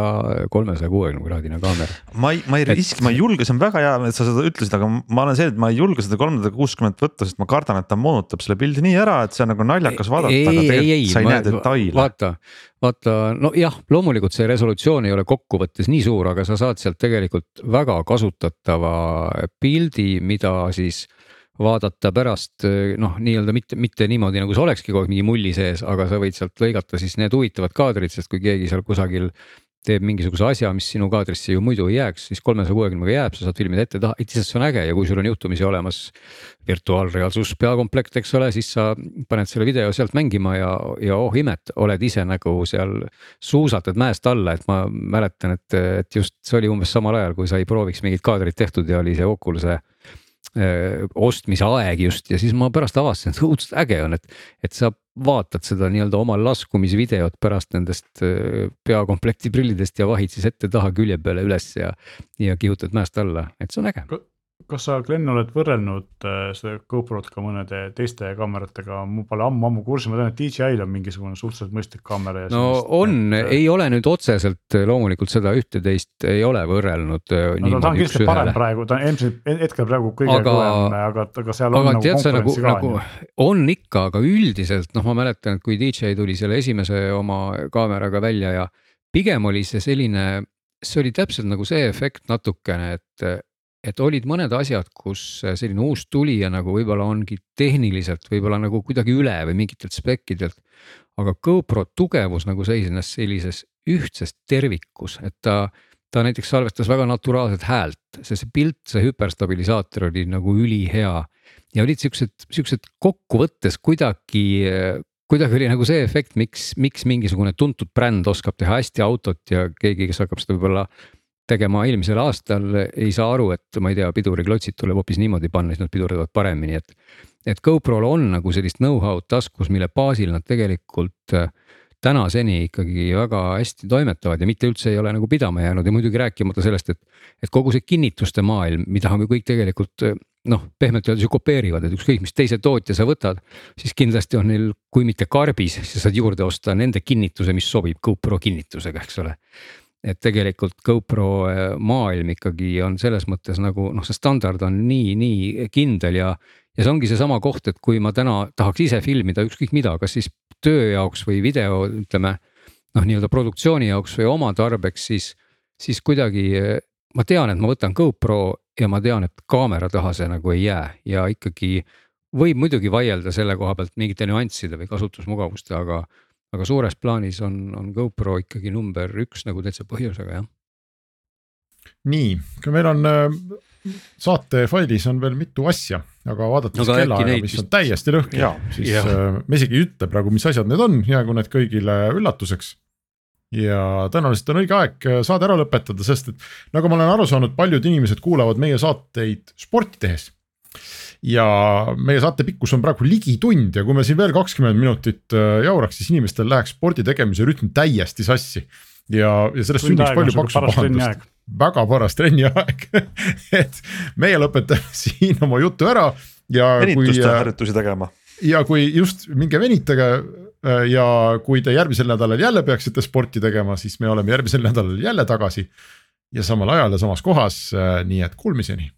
kolmesaja kuuekümne kraadine kaamera. ma ei, ma ei et... riski, ma ei julge, see on väga hea, et sa seda ütlesid, aga ma olen see, et ma ei julge seda kolmsada kuuskümmet võtta, sest ma kardan, et ta moonutab selle pildi nii ära, et see on nagu naljakas vaadata, aga tegelikult sa ei ma, näe detaile. vaata, vaata nojah, loomulikult see resolutsioon ei ole kokkuvõttes nii suur, aga sa saad sealt tegelikult väga kasutatava pildi, mida siis vaadata pärast noh, nii-öelda mitte, mitte niimoodi nagu see olekski kogu aeg mingi mulli sees, aga sa võid sealt lõigata siis need huvitavad kaadrid, sest kui keegi seal kusagil teeb mingisuguse asja, mis sinu kaadrisse ju muidu ei jääks, siis kolmesaja kuuekümnega jääb, sa saad filmida ette-taha, lihtsalt see on äge ja kui sul on juhtumisi olemas virtuaalreaalsus peakomplekt, eks ole, siis sa paned selle video sealt mängima ja, ja oh imet, oled ise nagu seal suusatad mäest alla, et ma mäletan, et, et just see oli umbes samal ajal, kui sai prooviks mingit kaadrit tehtud ja oli see Oculus'e Äh, ostmise aeg just ja siis ma pärast avastasin, et õudselt äge on, et, et sa vaatad seda nii-öelda oma laskumisvideot pärast nendest äh, peakomplekti prillidest ja vahid siis ette-taha külje peale üles ja, ja kihutad mäest alla, et see on äge kas sa, Glen, oled võrrelnud äh, seda GoPro-t ka mõnede teiste kaameratega, ma pole ammu-ammu kursis, ma tean, et DJI-l on mingisugune suhteliselt mõistlik kaamera. no sellist, on et..., ei ole nüüd otseselt äh, loomulikult seda ühte-teist ei ole võrrelnud. Äh, no ta on kindlasti parem praegu, ta on ilmselt hetkel praegu kõige aga, kõvem, aga, aga seal on aga, nagu konkurentsi nagu, ka. Nagu, on ikka, aga üldiselt noh, ma mäletan, et kui DJI tuli selle esimese oma kaameraga välja ja pigem oli see selline, see oli täpselt nagu see efekt natukene, et et olid mõned asjad, kus selline uus tulija nagu võib-olla ongi tehniliselt võib-olla nagu kuidagi üle või mingitelt spekkidelt. aga GoPro tugevus nagu seisnes sellises ühtses tervikus, et ta, ta näiteks salvestas väga naturaalset häält, see, see pilt, see hüperstabilisaator oli nagu ülihea. ja olid siuksed, siuksed kokkuvõttes kuidagi, kuidagi oli nagu see efekt, miks, miks mingisugune tuntud bränd oskab teha hästi autot ja keegi, kes hakkab seda võib-olla tegema eelmisel aastal, ei saa aru, et ma ei tea, piduriklotsid tuleb hoopis niimoodi panna, siis nad pidurdavad paremini, et. et GoPro'l on nagu sellist know-how'd taskus, mille baasil nad tegelikult äh, tänaseni ikkagi väga hästi toimetavad ja mitte üldse ei ole nagu pidama jäänud ja muidugi rääkimata sellest, et. et kogu see kinnituste maailm, mida me kõik tegelikult äh, noh, pehmelt öeldes ju kopeerivad, et ükskõik, mis teise tootja sa võtad, siis kindlasti on neil, kui mitte karbis, siis saad juurde osta nende kinnituse, mis sobib GoPro kinnitusega, eks ole et tegelikult GoPro äh, maailm ikkagi on selles mõttes nagu noh, see standard on nii, nii kindel ja. ja see ongi seesama koht, et kui ma täna tahaks ise filmida ükskõik mida, kas siis töö jaoks või video, ütleme. noh, nii-öelda produktsiooni jaoks või oma tarbeks, siis, siis kuidagi äh, ma tean, et ma võtan GoPro ja ma tean, et kaamera taha see nagu ei jää ja ikkagi võib muidugi vaielda selle koha pealt mingite nüansside või kasutusmugavuste, aga aga suures plaanis on, on GoPro ikkagi number üks nagu täitsa põhjusega jah. nii, kui meil on äh, saate failis on veel mitu asja, aga vaadates no, kellaaega, mis on täiesti lõhki, siis ja. Äh, me isegi ei ütle praegu, mis asjad need on, jäägu need kõigile üllatuseks. ja tõenäoliselt on õige aeg äh, saade ära lõpetada, sest et nagu ma olen aru saanud, paljud inimesed kuulavad meie saateid sporti tehes ja meie saate pikkus on praegu ligi tund ja kui me siin veel kakskümmend minutit äh, jauraks, siis inimestel läheks spordi tegemise rütm täiesti sassi. ja, ja sellest sünniks palju paksu pahandust väga paras trenniaeg et meie lõpetame siin oma jutu ära ja. venituste äh, harjutusi tegema. ja kui just minge venitage äh, ja kui te järgmisel nädalal jälle peaksite sporti tegema, siis me oleme järgmisel nädalal jälle tagasi. ja samal ajal ja samas kohas, nii et kuulmiseni